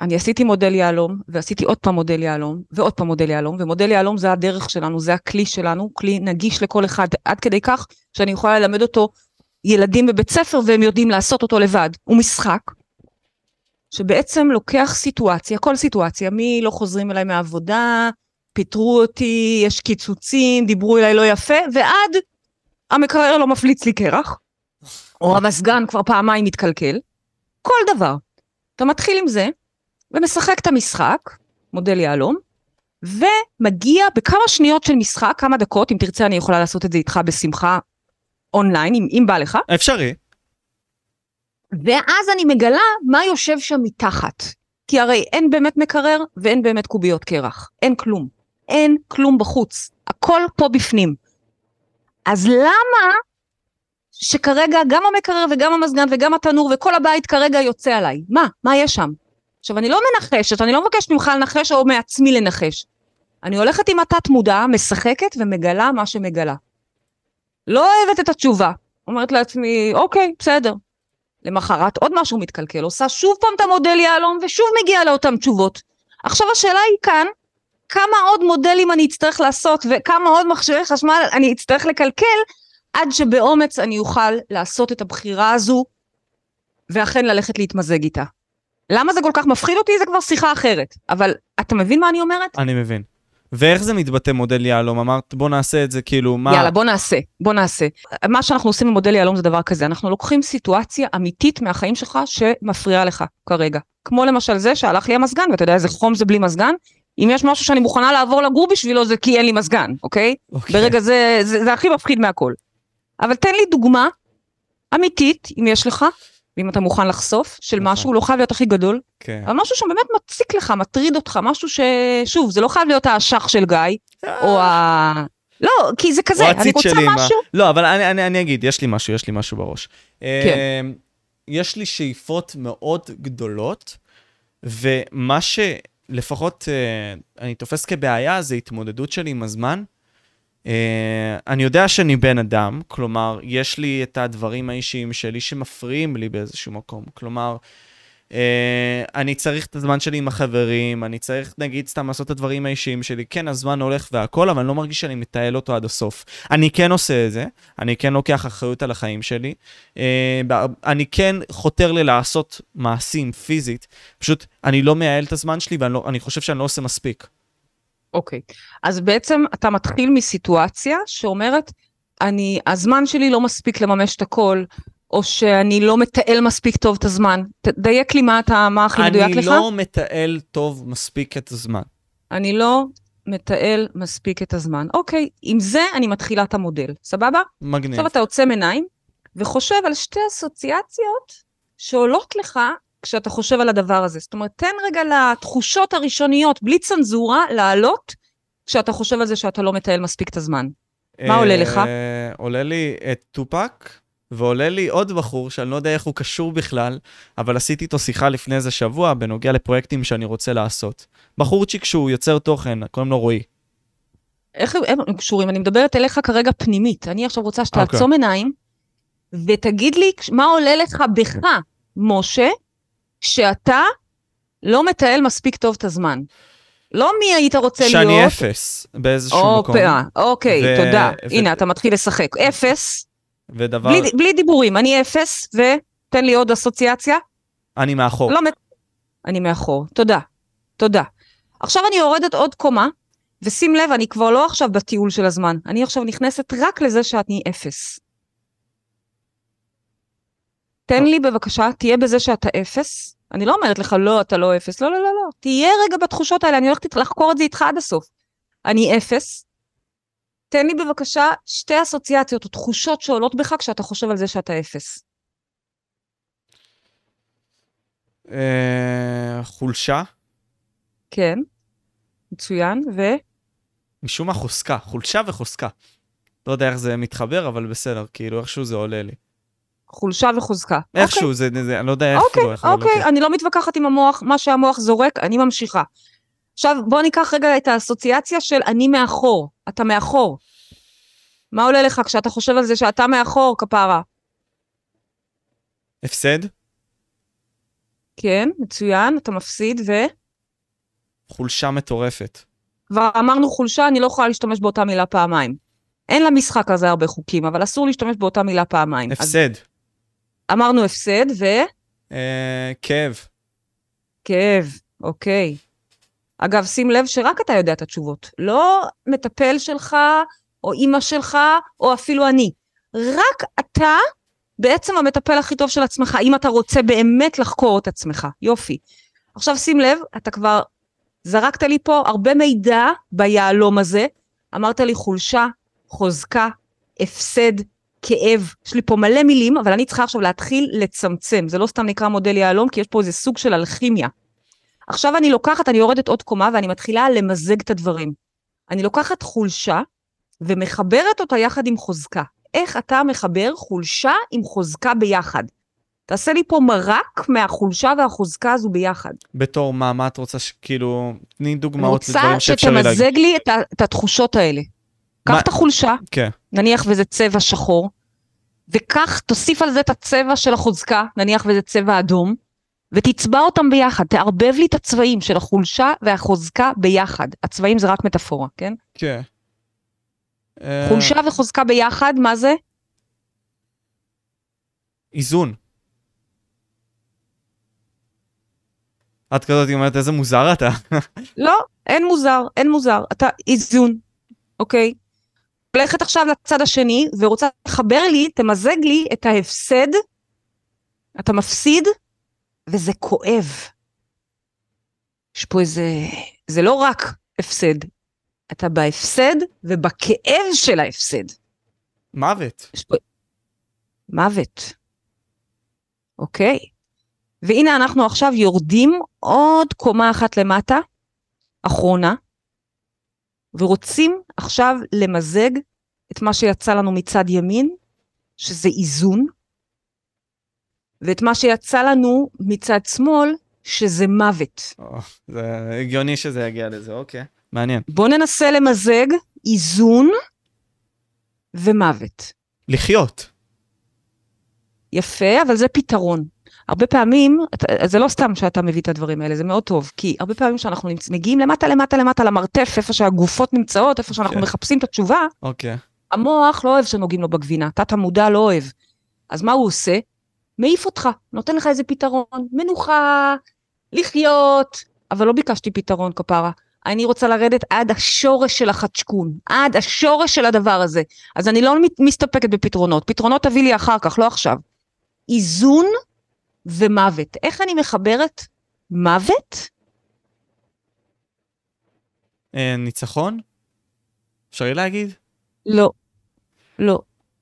אני עשיתי מודל יהלום, ועשיתי עוד פעם מודל יהלום, ועוד פעם מודל יהלום, ומודל יהלום זה הדרך שלנו, זה הכלי שלנו, כלי נגיש לכל אחד, עד כדי כך שאני יכולה ללמד אותו ילדים בבית ספר והם יודעים לעשות אותו לבד. הוא משחק שבעצם לוקח סיטואציה, כל סיטואציה, מי לא חוזרים אליי מהעבודה, פיטרו אותי, יש קיצוצים, דיברו אליי לא יפה, ועד המקרר לא מפליץ לי קרח, או המזגן כבר פעמיים מתקלקל, כל דבר. אתה מתחיל עם זה, ומשחק את המשחק, מודל יהלום, ומגיע בכמה שניות של משחק, כמה דקות, אם תרצה אני יכולה לעשות את זה איתך בשמחה אונליין, אם, אם בא לך. אפשרי. ואז אני מגלה מה יושב שם מתחת. כי הרי אין באמת מקרר ואין באמת קוביות קרח. אין כלום. אין כלום בחוץ. הכל פה בפנים. אז למה שכרגע גם המקרר וגם המזגן וגם התנור וכל הבית כרגע יוצא עליי? מה? מה יש שם? עכשיו, אני לא מנחשת, אני לא מבקשת ממך לנחש או מעצמי לנחש. אני הולכת עם התת מודע, משחקת ומגלה מה שמגלה. לא אוהבת את התשובה. אומרת לעצמי, אוקיי, בסדר. למחרת עוד משהו מתקלקל, עושה שוב פעם את המודל יהלום ושוב מגיעה לאותן תשובות. עכשיו השאלה היא כאן, כמה עוד מודלים אני אצטרך לעשות וכמה עוד מכשירי חשמל אני אצטרך לקלקל עד שבאומץ אני אוכל לעשות את הבחירה הזו ואכן ללכת להתמזג איתה. למה זה כל כך מפחיד אותי? זה כבר שיחה אחרת. אבל אתה מבין מה אני אומרת? אני מבין. ואיך זה מתבטא מודל יהלום? אמרת בוא נעשה את זה, כאילו מה... יאללה בוא נעשה, בוא נעשה. מה שאנחנו עושים במודל יהלום זה דבר כזה, אנחנו לוקחים סיטואציה אמיתית מהחיים שלך שמפריעה לך כרגע. כמו למשל זה שהלך לי המזגן, ואתה יודע איזה חום זה בלי מזגן, אם יש משהו שאני מוכנה לעבור לגור בשבילו זה כי אין לי מזגן, אוקיי? אוקיי. ברגע זה, זה, זה הכי מפחיד מהכל. אבל תן לי דוגמה אמיתית, אם יש לך, ואם אתה מוכן לחשוף, של נכון. משהו, לא חייב להיות הכי גדול, כן. אבל משהו שבאמת מציק לך, מטריד אותך, משהו ששוב, זה לא חייב להיות האשך של גיא, אה. או ה... לא, כי זה כזה, אני רוצה משהו. לא, אבל אני, אני, אני אגיד, יש לי משהו, יש לי משהו בראש. כן. אמ, יש לי שאיפות מאוד גדולות, ומה שלפחות אה, אני תופס כבעיה זה התמודדות שלי עם הזמן. Uh, אני יודע שאני בן אדם, כלומר, יש לי את הדברים האישיים שלי שמפריעים לי באיזשהו מקום. כלומר, uh, אני צריך את הזמן שלי עם החברים, אני צריך, נגיד, סתם לעשות את הדברים האישיים שלי. כן, הזמן הולך והכל, אבל אני לא מרגיש שאני מטייל אותו עד הסוף. אני כן עושה את זה, אני כן לוקח אחריות על החיים שלי. Uh, אני כן חותר ללעשות מעשים פיזית, פשוט אני לא מייעל את הזמן שלי ואני לא, חושב שאני לא עושה מספיק. אוקיי, okay. אז בעצם אתה מתחיל מסיטואציה שאומרת, אני, הזמן שלי לא מספיק לממש את הכל, או שאני לא מתעל מספיק טוב את הזמן. תדייק לי מה, אתה, מה הכי מדויק לך. אני לא מתעל טוב מספיק את הזמן. אני לא מתעל מספיק את הזמן. אוקיי, עם זה אני מתחילה את המודל, סבבה? מגניב. עכשיו אתה עוצם עיניים וחושב על שתי אסוציאציות שעולות לך כשאתה חושב על הדבר הזה. זאת אומרת, תן רגע לתחושות הראשוניות, בלי צנזורה, לעלות, כשאתה חושב על זה שאתה לא מטייל מספיק את הזמן. מה עולה לך? אה, עולה לי את טופק, ועולה לי עוד בחור, שאני לא יודע איך הוא קשור בכלל, אבל עשיתי איתו שיחה לפני איזה שבוע בנוגע לפרויקטים שאני רוצה לעשות. בחורצ'יק שהוא יוצר תוכן, קוראים לו רועי. איך הם קשורים? אני מדברת אליך כרגע פנימית. אני עכשיו רוצה שתעצום okay. אוקיי. עיניים, ותגיד לי מה עולה לך בך, משה, שאתה לא מתעל מספיק טוב את הזמן. לא מי היית רוצה להיות. שאני אפס באיזשהו או, מקום. אוקיי, ו- תודה. ו- הנה, אתה מתחיל לשחק. אפס, ודבר, בלי, בלי דיבורים, אני אפס, ותן לי עוד אסוציאציה. אני מאחור. לא מת... אני מאחור, תודה, תודה. עכשיו אני יורדת עוד קומה, ושים לב, אני כבר לא עכשיו בטיול של הזמן, אני עכשיו נכנסת רק לזה שאני אפס. תן לי בבקשה, תהיה בזה שאתה אפס. אני לא אומרת לך, לא, אתה לא אפס, לא, לא, לא, לא. תהיה רגע בתחושות האלה, אני הולכת לחקור את זה איתך עד הסוף. אני אפס. תן לי בבקשה שתי אסוציאציות או תחושות שעולות בך כשאתה חושב על זה שאתה אפס. אה, חולשה, כן, מצוין, ו... משום מה חוזקה, חולשה וחוזקה. לא יודע איך זה מתחבר, אבל בסדר, כאילו איכשהו זה עולה לי. חולשה וחוזקה. איכשהו, זה, זה, אני לא יודע איך, אוקיי, איך, אבל אוקיי, אני לא מתווכחת עם המוח, מה שהמוח זורק, אני ממשיכה. עכשיו, בוא ניקח רגע את האסוציאציה של אני מאחור, אתה מאחור. מה עולה לך כשאתה חושב על זה שאתה מאחור, כפרה? הפסד, כן, מצוין, אתה מפסיד, ו... חולשה מטורפת. כבר אמרנו חולשה, אני לא יכולה להשתמש באותה מילה פעמיים. אין למשחק הזה הרבה חוקים, אבל אסור להשתמש באותה מילה פעמיים. אז הפסד, אמרנו הפסד, ו... אה, כאב, כאב, אוקיי. אגב, שים לב שרק אתה יודע את התשובות. לא מטפל שלך, או אימא שלך, או אפילו אני. רק אתה בעצם המטפל הכי טוב של עצמך, אם אתה רוצה באמת לחקור את עצמך. יופי. עכשיו שים לב, אתה כבר זרקת לי פה הרבה מידע ביהלום הזה. אמרת לי חולשה, חוזקה, הפסד, כאב. יש לי פה מלא מילים, אבל אני צריכה עכשיו להתחיל לצמצם. זה לא סתם נקרא מודל יהלום, כי יש פה איזה סוג של אלכימיה. עכשיו אני לוקחת, אני יורדת עוד קומה ואני מתחילה למזג את הדברים. אני לוקחת חולשה ומחברת אותה יחד עם חוזקה. איך אתה מחבר חולשה עם חוזקה ביחד? תעשה לי פה מרק מהחולשה והחוזקה הזו ביחד. בתור מה, מה את רוצה, ש... כאילו, תני דוגמאות רוצה לדברים שאפשרי להגיד. שתמזג לי את, את התחושות האלה. מה- קח את החולשה, כן, נניח וזה צבע שחור, וקח, תוסיף על זה את הצבע של החוזקה, נניח וזה צבע אדום, ותצבע אותם ביחד, תערבב לי את הצבעים של החולשה והחוזקה ביחד. הצבעים זה רק מטאפורה, כן? כן. אה, חולשה וחוזקה ביחד, מה זה? איזון. את כזאת אומרת, איזה מוזר אתה. לא, אין מוזר, אין מוזר. אתה איזון, אוקיי? הולכת עכשיו לצד השני, ורוצה לחבר לי, תמזג לי את ההפסד, אתה מפסיד, וזה כואב. יש פה איזה... זה לא רק הפסד, אתה בהפסד ובכאב של ההפסד. מוות. פה... מוות. אוקיי. והנה אנחנו עכשיו יורדים עוד קומה אחת למטה, אחרונה, ורוצים עכשיו למזג את מה שיצא לנו מצד ימין, שזה איזון, ואת מה שיצא לנו מצד שמאל, שזה מוות. או, זה הגיוני שזה יגיע לזה, אוקיי. מעניין. בואו ננסה למזג איזון ומוות. לחיות. יפה, אבל זה פתרון. הרבה פעמים, זה לא סתם שאתה מביא את הדברים האלה, זה מאוד טוב, כי הרבה פעמים שאנחנו נמצ... מגיעים למטה למטה למטה למרתף, איפה שהגופות נמצאות, איפה שאנחנו כן. מחפשים את התשובה, אוקיי. המוח לא אוהב שנוגעים לו בגבינה, תת המודע לא אוהב. אז מה הוא עושה? מעיף אותך, נותן לך איזה פתרון, מנוחה, לחיות, אבל לא ביקשתי פתרון כפרה. אני רוצה לרדת עד השורש של החדשקון, עד השורש של הדבר הזה. אז אני לא מסתפקת בפתרונות, פתרונות תביא לי אחר כך, לא עכשיו. איזון ומוות. איך אני מחברת מוות? אה, ניצחון? אפשרי להגיד? לא, לא,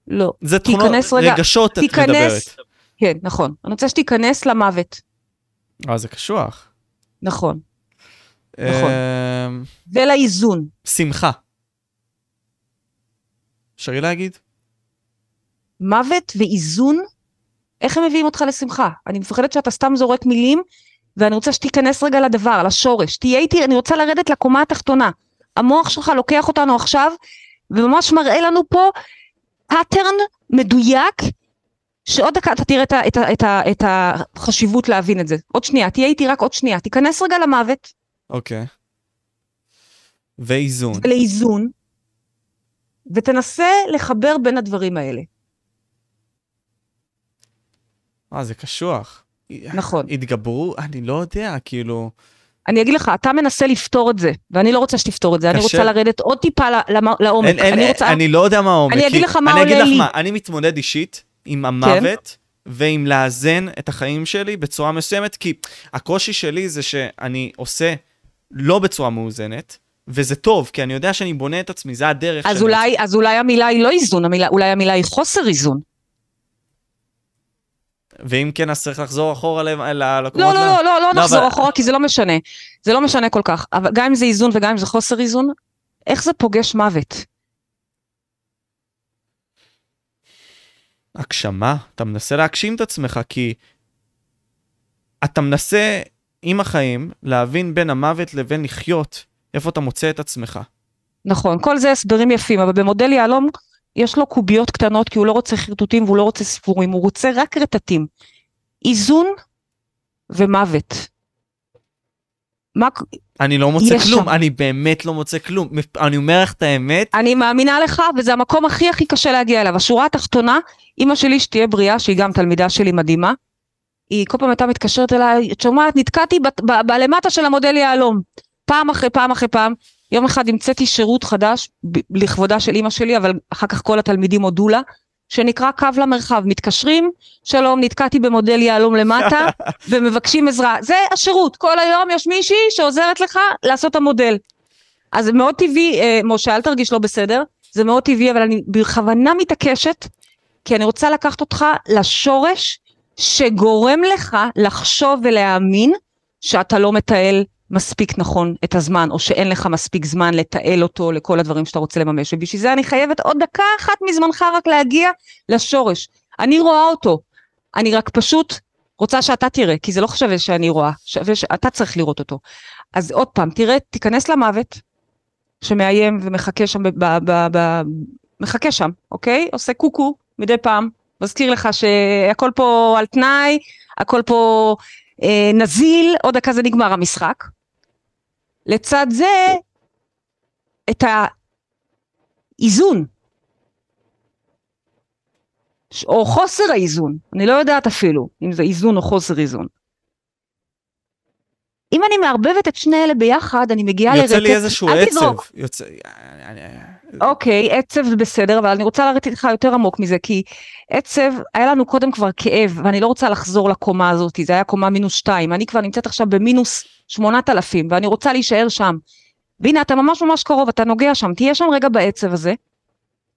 לא. זה תכונות, רגע, רגשות את מדברת. כן, נכון. אני רוצה שתיכנס למוות, אה, זה קשוח. נכון. נכון. אה, ולאיזון. שמחה. אפשרי להגיד? מוות ואיזון, איך הם מביאים אותך לשמחה? אני מפחדת שאתה סתם זורק מילים, ואני רוצה שתיכנס רגע לדבר, לשורש. תהיה איתי, אני רוצה לרדת לקומה התחתונה. המוח שלך לוקח אותנו עכשיו, וממש מראה לנו פה pattern מדויק שעוד דקה אתה תראה את, את, את, את החשיבות להבין את זה. עוד שנייה, תהיה איתי רק עוד שנייה. תיכנס רגע למוות. אוקיי. ואיזון. לאיזון, ותנסה לחבר בין הדברים האלה. אה, זה קשוח. נכון. התגברו, אני לא יודע, כאילו... אני אגיד לך, אתה מנסה לפתור את זה, ואני לא רוצה שתפתור את זה, קשה. אני רוצה לרדת עוד טיפה לעומק. אין, אין, אני, רוצה... אני לא יודע מה העומק. אני אגיד לך מה עולה לי. אני אגיד לך מה, אני מתמודד אישית עם המוות. כן. ועם לאזן את החיים שלי בצורה מסוימת, כי הקושי שלי זה שאני עושה לא בצורה מאוזנת, וזה טוב, כי אני יודע שאני בונה את עצמי, זה הדרך אז שלי. אולי, אז אולי המילה היא לא איזון, המילה, אולי המילה היא חוסר איזון. ואם כן, אז צריך לחזור אחורה למקומות... לא, לא, לא, לא, לא, לא נחזור אבל... אחורה, כי זה לא משנה. זה לא משנה כל כך. אבל גם אם זה איזון וגם אם זה חוסר איזון, איך זה פוגש מוות? הגשמה, אתה מנסה להגשים את עצמך, כי אתה מנסה עם החיים להבין בין המוות לבין לחיות, איפה אתה מוצא את עצמך. נכון, כל זה הסברים יפים, אבל במודל יהלום יש לו קוביות קטנות כי הוא לא רוצה חרטוטים והוא לא רוצה סיפורים, הוא רוצה רק רטטים. איזון ומוות. מה... אני לא מוצא כלום, שם. אני באמת לא מוצא כלום. אני אומר לך את האמת. אני מאמינה לך, וזה המקום הכי הכי קשה להגיע אליו. השורה התחתונה, אימא שלי שתהיה בריאה, שהיא גם תלמידה שלי מדהימה, היא כל פעם הייתה מתקשרת אליי, את שומעת, נתקעתי בלמטה של המודל יהלום. פעם אחרי פעם אחרי פעם, יום אחד המצאתי שירות חדש לכבודה של אימא שלי, אבל אחר כך כל התלמידים הודו לה, שנקרא קו למרחב. מתקשרים, שלום, נתקעתי במודל יהלום למטה, ומבקשים עזרה. זה השירות, כל היום יש מישהי שעוזרת לך לעשות את המודל. אז זה מאוד טבעי, אה, משה, אל תרגיש לא בסדר, זה מאוד טבעי, אבל אני בכוונה מתעקשת, כי אני רוצה לקחת אותך לשורש שגורם לך לחשוב ולהאמין שאתה לא מטייל מספיק נכון את הזמן, או שאין לך מספיק זמן לתעל אותו לכל הדברים שאתה רוצה לממש, ובשביל זה אני חייבת עוד דקה אחת מזמנך רק להגיע לשורש. אני רואה אותו, אני רק פשוט רוצה שאתה תראה, כי זה לא שווה שאני רואה, שווה שאתה צריך לראות אותו. אז עוד פעם, תראה, תיכנס למוות, שמאיים ומחכה שם, ב, ב, ב, ב, מחכה שם, אוקיי? עושה קוקו מדי פעם, מזכיר לך שהכל פה על תנאי, הכל פה אה, נזיל, עוד דקה זה נגמר המשחק. לצד זה, את האיזון, או חוסר האיזון, אני לא יודעת אפילו אם זה איזון או חוסר איזון. אם אני מערבבת את שני אלה ביחד, אני מגיעה לרצף, יוצא לי איזשהו עצב. יוצא... אוקיי, עצב זה בסדר, אבל אני רוצה לרדת איתך יותר עמוק מזה, כי עצב, היה לנו קודם כבר כאב, ואני לא רוצה לחזור לקומה הזאת, זה היה קומה מינוס שתיים, אני כבר נמצאת עכשיו במינוס שמונת אלפים, ואני רוצה להישאר שם. והנה, אתה ממש ממש קרוב, אתה נוגע שם, תהיה שם רגע בעצב הזה.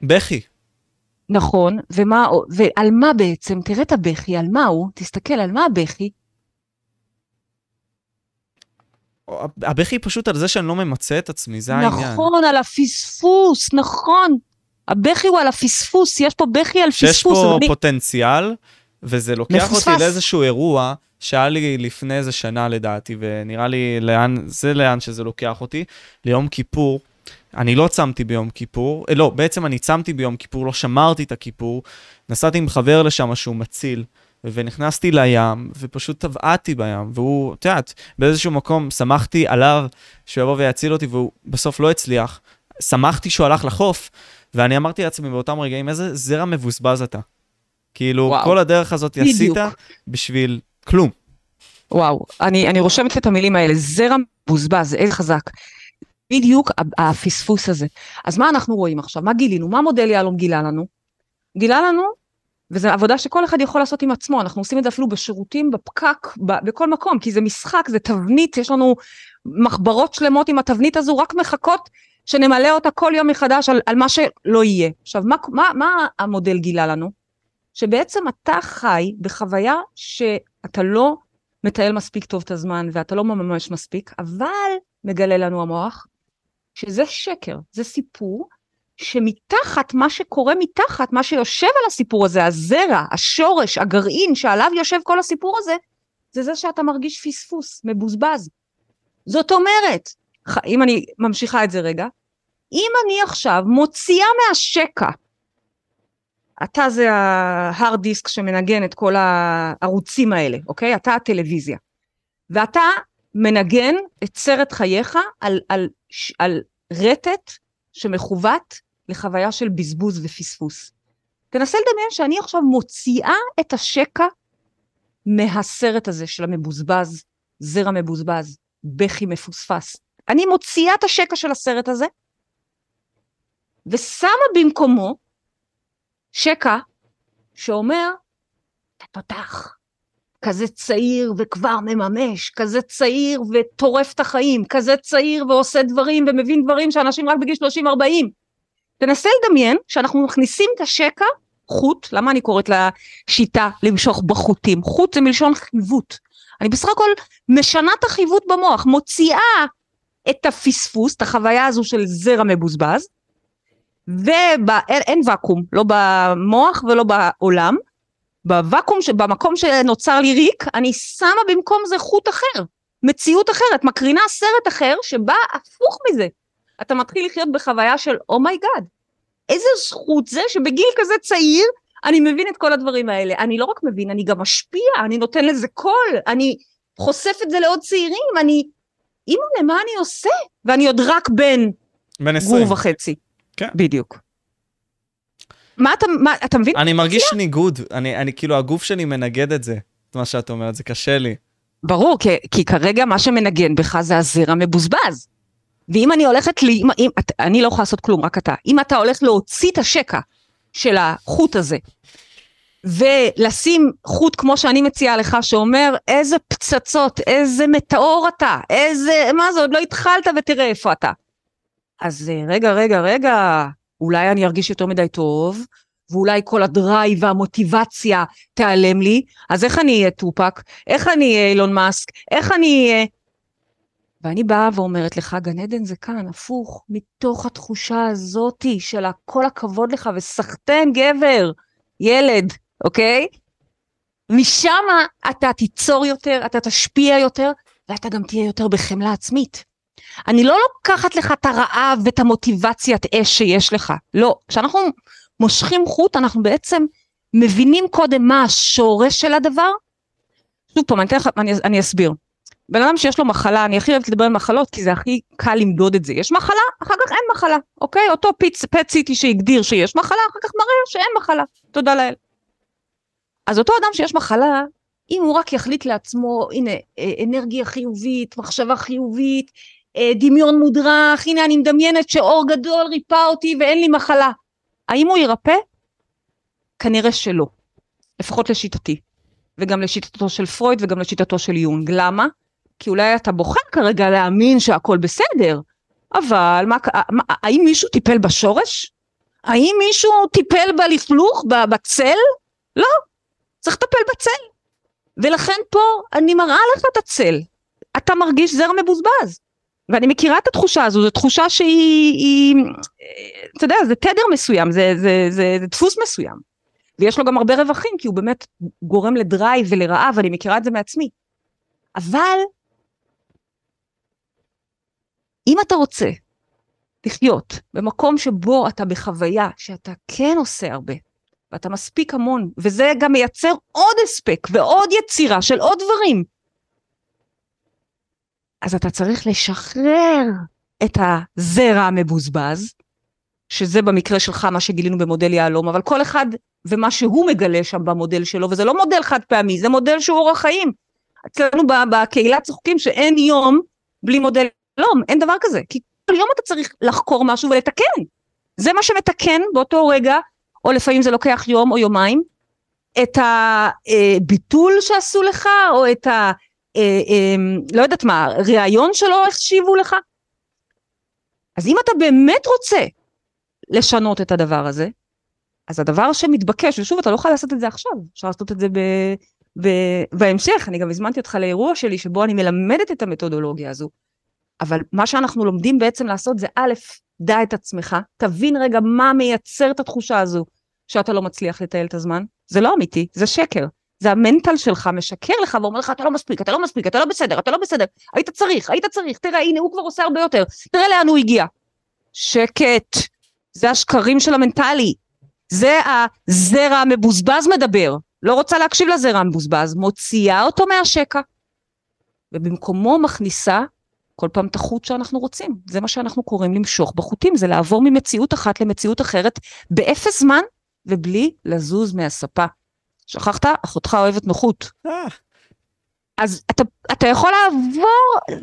בכי. נכון, ומה, ועל מה בעצם, תראה את הבכי, על מה הוא, תסתכל על מה הבכי. הבכי פשוט על זה שאני לא ממצה את עצמי, זה נכון, העניין. נכון, על הפספוס, נכון. הבכי הוא על הפספוס, יש פה בכי על פספוס. שיש פה אני... פוטנציאל, וזה לוקח מפספס. אותי לאיזשהו אירוע שהיה לי לפני איזה שנה לדעתי, ונראה לי לאן, זה לאן שזה לוקח אותי, ליום כיפור. אני לא צמתי ביום כיפור, אה, לא, בעצם אני צמתי ביום כיפור, לא שמרתי את הכיפור, נסעתי עם חבר לשם שהוא מציל. ונכנסתי לים, ופשוט טבעתי בים, והוא, את יודעת, באיזשהו מקום שמחתי עליו שהוא יבוא ויציל אותי, והוא בסוף לא הצליח. שמחתי שהוא הלך לחוף, ואני אמרתי לעצמי באותם רגעים, איזה זרע מבוזבז אתה. כאילו, וואו. כל הדרך הזאת עשית בשביל כלום. וואו, אני, אני רושמת את המילים האלה, זרע מבוזבז, איזה חזק. בדיוק הפספוס הזה. אז מה אנחנו רואים עכשיו? מה גילינו? מה מודל יהלום גילה לנו? גילה לנו וזו עבודה שכל אחד יכול לעשות עם עצמו, אנחנו עושים את זה אפילו בשירותים, בפקק, ב- בכל מקום, כי זה משחק, זה תבנית, יש לנו מחברות שלמות עם התבנית הזו, רק מחכות שנמלא אותה כל יום מחדש על, על מה שלא יהיה. עכשיו, מה, מה, מה המודל גילה לנו? שבעצם אתה חי בחוויה שאתה לא מטייל מספיק טוב את הזמן ואתה לא מממש מספיק, אבל מגלה לנו המוח שזה שקר, זה סיפור שמתחת, מה שקורה מתחת, מה שיושב על הסיפור הזה, הזרע, השורש, הגרעין שעליו יושב כל הסיפור הזה, זה זה שאתה מרגיש פספוס, מבוזבז. זאת אומרת, אם אני ממשיכה את זה רגע, אם אני עכשיו מוציאה מהשקע אתה זה ההארד דיסק שמנגן את כל הערוצים האלה, אוקיי? אתה הטלוויזיה. ואתה מנגן את סרט חייך על, על, על רטט שמכוות לחוויה של בזבוז ופספוס. תנסה לדמיין שאני עכשיו מוציאה את השקע מהסרט הזה של המבוזבז, זרע מבוזבז, בכי מפוספס. אני מוציאה את השקע של הסרט הזה, ושמה במקומו שקע שאומר, אתה תותח, כזה צעיר וכבר מממש, כזה צעיר וטורף את החיים, כזה צעיר ועושה דברים ומבין דברים שאנשים רק בגיל 30-40. תנסה לדמיין שאנחנו מכניסים את השקע, חוט, למה אני קוראת לשיטה למשוך בחוטים? חוט זה מלשון חיווט. אני בסך הכל משנה את החיווט במוח, מוציאה את הפספוס, את החוויה הזו של זרע מבוזבז, ואין ואקום, לא במוח ולא בעולם, בוואקום, במקום שנוצר לי ריק, אני שמה במקום זה חוט אחר, מציאות אחרת, מקרינה סרט אחר שבא הפוך מזה. אתה מתחיל לחיות בחוויה של oh my god, oh איזה זכות זה שבגיל כזה צעיר אני מבין את כל הדברים האלה. אני לא רק מבין, אני גם משפיע, אני נותן לזה קול, אני חושף את זה לעוד צעירים, אני... אימא, למה אני עושה? ואני עוד רק בן... בן עשרים. גור וחצי. כן. בדיוק. מה אתה, מה, אתה מבין? אני מרגיש ניגוד, אני, אני כאילו, הגוף שלי מנגד את זה, את מה שאת אומרת, זה קשה לי. ברור, כי, כי כרגע מה שמנגן בך זה הזרע מבוזבז. ואם אני הולכת, לי, אם, אם, אני לא יכולה לעשות כלום, רק אתה. אם אתה הולך להוציא את השקע של החוט הזה, ולשים חוט כמו שאני מציעה לך, שאומר איזה פצצות, איזה מטאור אתה, איזה, מה זה, עוד לא התחלת ותראה איפה אתה. אז אה, רגע, רגע, רגע, אולי אני ארגיש יותר מדי טוב, ואולי כל ה drive והמוטיבציה תיעלם לי, אז איך אני אהיה טופאק? איך אני אהיה אילון מאסק? איך אני אהיה... ואני באה ואומרת לך, גן עדן זה כאן, הפוך, מתוך התחושה הזאתי של כל הכבוד לך, וסחטיין גבר, ילד, אוקיי? משם אתה תיצור יותר, אתה תשפיע יותר, ואתה גם תהיה יותר בחמלה עצמית. אני לא לוקחת לך את הרעב ואת המוטיבציית אש שיש לך, לא. כשאנחנו מושכים חוט, אנחנו בעצם מבינים קודם מה השורש של הדבר. שוב פעם, אני, אני, אני אסביר. בן אדם שיש לו מחלה, אני הכי אוהבת לדבר על מחלות, כי זה הכי קל למדוד את זה. יש מחלה, אחר כך אין מחלה, אוקיי? אותו פיץ, פט סיטי שהגדיר שיש מחלה, אחר כך מראה שאין מחלה. תודה לאל. אז אותו אדם שיש מחלה, אם הוא רק יחליט לעצמו, הנה, אה, אנרגיה חיובית, מחשבה חיובית, אה, דמיון מודרך, הנה אני מדמיינת שאור גדול ריפא אותי ואין לי מחלה. האם הוא ירפא? כנראה שלא. לפחות לשיטתי. וגם לשיטתו של פרויד וגם לשיטתו של יונג. למה? כי אולי אתה בוחר כרגע להאמין שהכל בסדר, אבל מה, מה, האם מישהו טיפל בשורש? האם מישהו טיפל בלכלוך, בצל? לא, צריך לטפל בצל. ולכן פה אני מראה לך את הצל. אתה מרגיש זרע מבוזבז. ואני מכירה את התחושה הזו, זו תחושה שהיא, היא, אתה יודע, זה תדר מסוים, זה, זה, זה, זה דפוס מסוים. ויש לו גם הרבה רווחים, כי הוא באמת גורם ל drive ולרעב, ואני מכירה את זה מעצמי. אבל אם אתה רוצה לחיות במקום שבו אתה בחוויה שאתה כן עושה הרבה, ואתה מספיק המון, וזה גם מייצר עוד הספק ועוד יצירה של עוד דברים, אז אתה צריך לשחרר את הזרע המבוזבז, שזה במקרה שלך מה שגילינו במודל יהלום, אבל כל אחד ומה שהוא מגלה שם במודל שלו, וזה לא מודל חד פעמי, זה מודל שהוא אורח חיים. אצלנו בקהילה צוחקים שאין יום בלי מודל יהלום, אין דבר כזה, כי כל יום אתה צריך לחקור משהו ולתקן. זה מה שמתקן באותו רגע, או לפעמים זה לוקח יום או יומיים, את הביטול שעשו לך, או את ה... אה, אה, לא יודעת מה, ראיון שלא החשיבו לך? אז אם אתה באמת רוצה לשנות את הדבר הזה, אז הדבר שמתבקש, ושוב, אתה לא יכול לעשות את זה עכשיו, אפשר לעשות את זה ב, ב, בהמשך, אני גם הזמנתי אותך לאירוע שלי שבו אני מלמדת את המתודולוגיה הזו, אבל מה שאנחנו לומדים בעצם לעשות זה א', דע את עצמך, תבין רגע מה מייצר את התחושה הזו שאתה לא מצליח לטייל את הזמן, זה לא אמיתי, זה שקר. זה המנטל שלך משקר לך ואומר לך אתה לא מספיק, אתה לא מספיק, אתה לא בסדר, אתה לא בסדר, היית צריך, היית צריך, תראה הנה הוא כבר עושה הרבה יותר, תראה לאן הוא הגיע. שקט, זה השקרים של המנטלי. זה הזרע המבוזבז מדבר. לא רוצה להקשיב לזרע המבוזבז, מוציאה אותו מהשקע, ובמקומו מכניסה כל פעם את החוט שאנחנו רוצים. זה מה שאנחנו קוראים למשוך בחוטים, זה לעבור ממציאות אחת למציאות אחרת באפס זמן ובלי לזוז מהספה. שכחת? אחותך אוהבת נוחות. אה, אז אתה, אתה יכול לעבור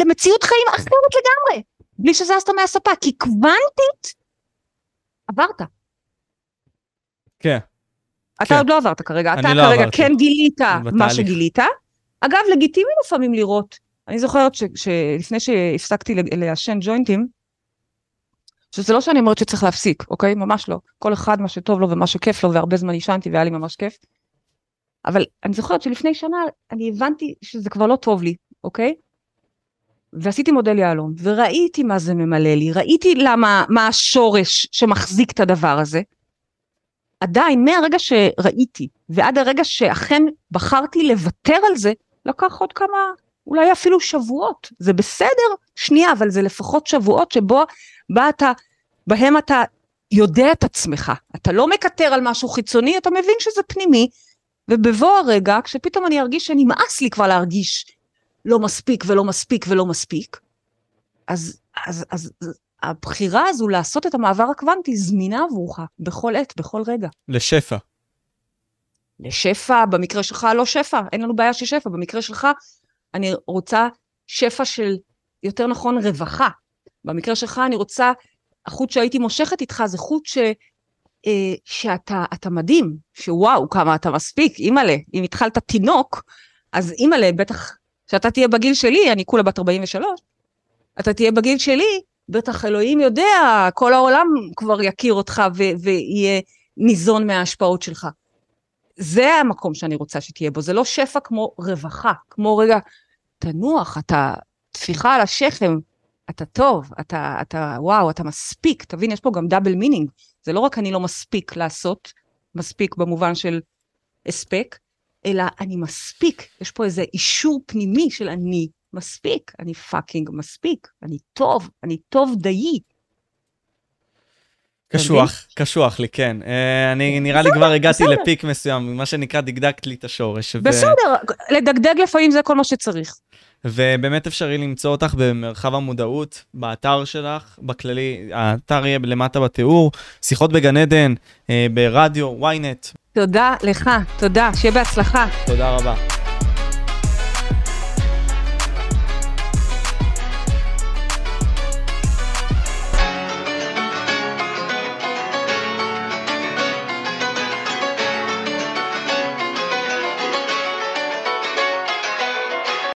למציאות חיים אחרת לגמרי, בלי שזזת מהספה, כי קוונטית עברת. כן. אתה כן. עוד לא עברת כרגע, אתה לא כרגע עברתי. כן גילית מה. שגילית. אגב, לגיטימי לפעמים לראות. אני זוכרת ש- שלפני שהפסקתי לעשן ג'וינטים, שזה לא שאני אומרת שצריך להפסיק, אוקיי? ממש לא. כל אחד מה שטוב לו ומה שכיף לו, והרבה זמן עישנתי והיה לי ממש כיף. אבל אני זוכרת שלפני שנה אני הבנתי שזה כבר לא טוב לי, אוקיי? ועשיתי מודל יהלום, וראיתי מה זה ממלא לי, ראיתי למה, מה השורש שמחזיק את הדבר הזה. עדיין, מהרגע שראיתי, ועד הרגע שאכן בחרתי לוותר על זה, לקח עוד כמה, אולי אפילו שבועות. זה בסדר, שנייה, אבל זה לפחות שבועות שבו בה אתה, בהם אתה יודע את עצמך. אתה לא מקטר על משהו חיצוני, אתה מבין שזה פנימי, ובבוא הרגע, כשפתאום אני ארגיש שנמאס לי כבר להרגיש לא מספיק ולא מספיק ולא מספיק, אז, אז, אז, אז הבחירה הזו לעשות את המעבר הקוונטי זמינה עבורך בכל עת, בכל רגע. לשפע. לשפע, במקרה שלך לא שפע, אין לנו בעיה של שפע, במקרה שלך אני רוצה שפע של, יותר נכון, רווחה. במקרה שלך אני רוצה, החוט שהייתי מושכת איתך זה חוט ש, אה, שאתה אתה מדהים, שוואו, כמה אתה מספיק, אימא'לה, אם התחלת תינוק, אז אימא'לה, בטח שאתה תהיה בגיל שלי, אני כולה בת 43, אתה תהיה בגיל שלי, בטח אלוהים יודע, כל העולם כבר יכיר אותך ו- ויהיה ניזון מההשפעות שלך. זה המקום שאני רוצה שתהיה בו, זה לא שפע כמו רווחה, כמו רגע, תנוח, אתה טפיחה על השכם, אתה טוב, אתה, אתה, וואו, אתה מספיק, תבין, יש פה גם double meaning, זה לא רק אני לא מספיק לעשות, מספיק במובן של הספק, אלא אני מספיק, יש פה איזה אישור פנימי של אני מספיק, אני fucking מספיק, אני טוב, אני טוב דיי. קשוח, קשוח לי, כן. אה, אני נראה לי כבר הגעתי. ל peak מסוים, מה שנקרא דגדגת לי את השורש. בסדר, לדגדג לפעמים זה כל מה שצריך. ובאמת אפשרי למצוא אותך במרחב המודעות, באתר שלך, בכללי, האתר יהיה למטה בתיאור, שיחות בגן עדן, אה, ברדיו, ynet. תודה לך, תודה, שיהיה בהצלחה. תודה רבה.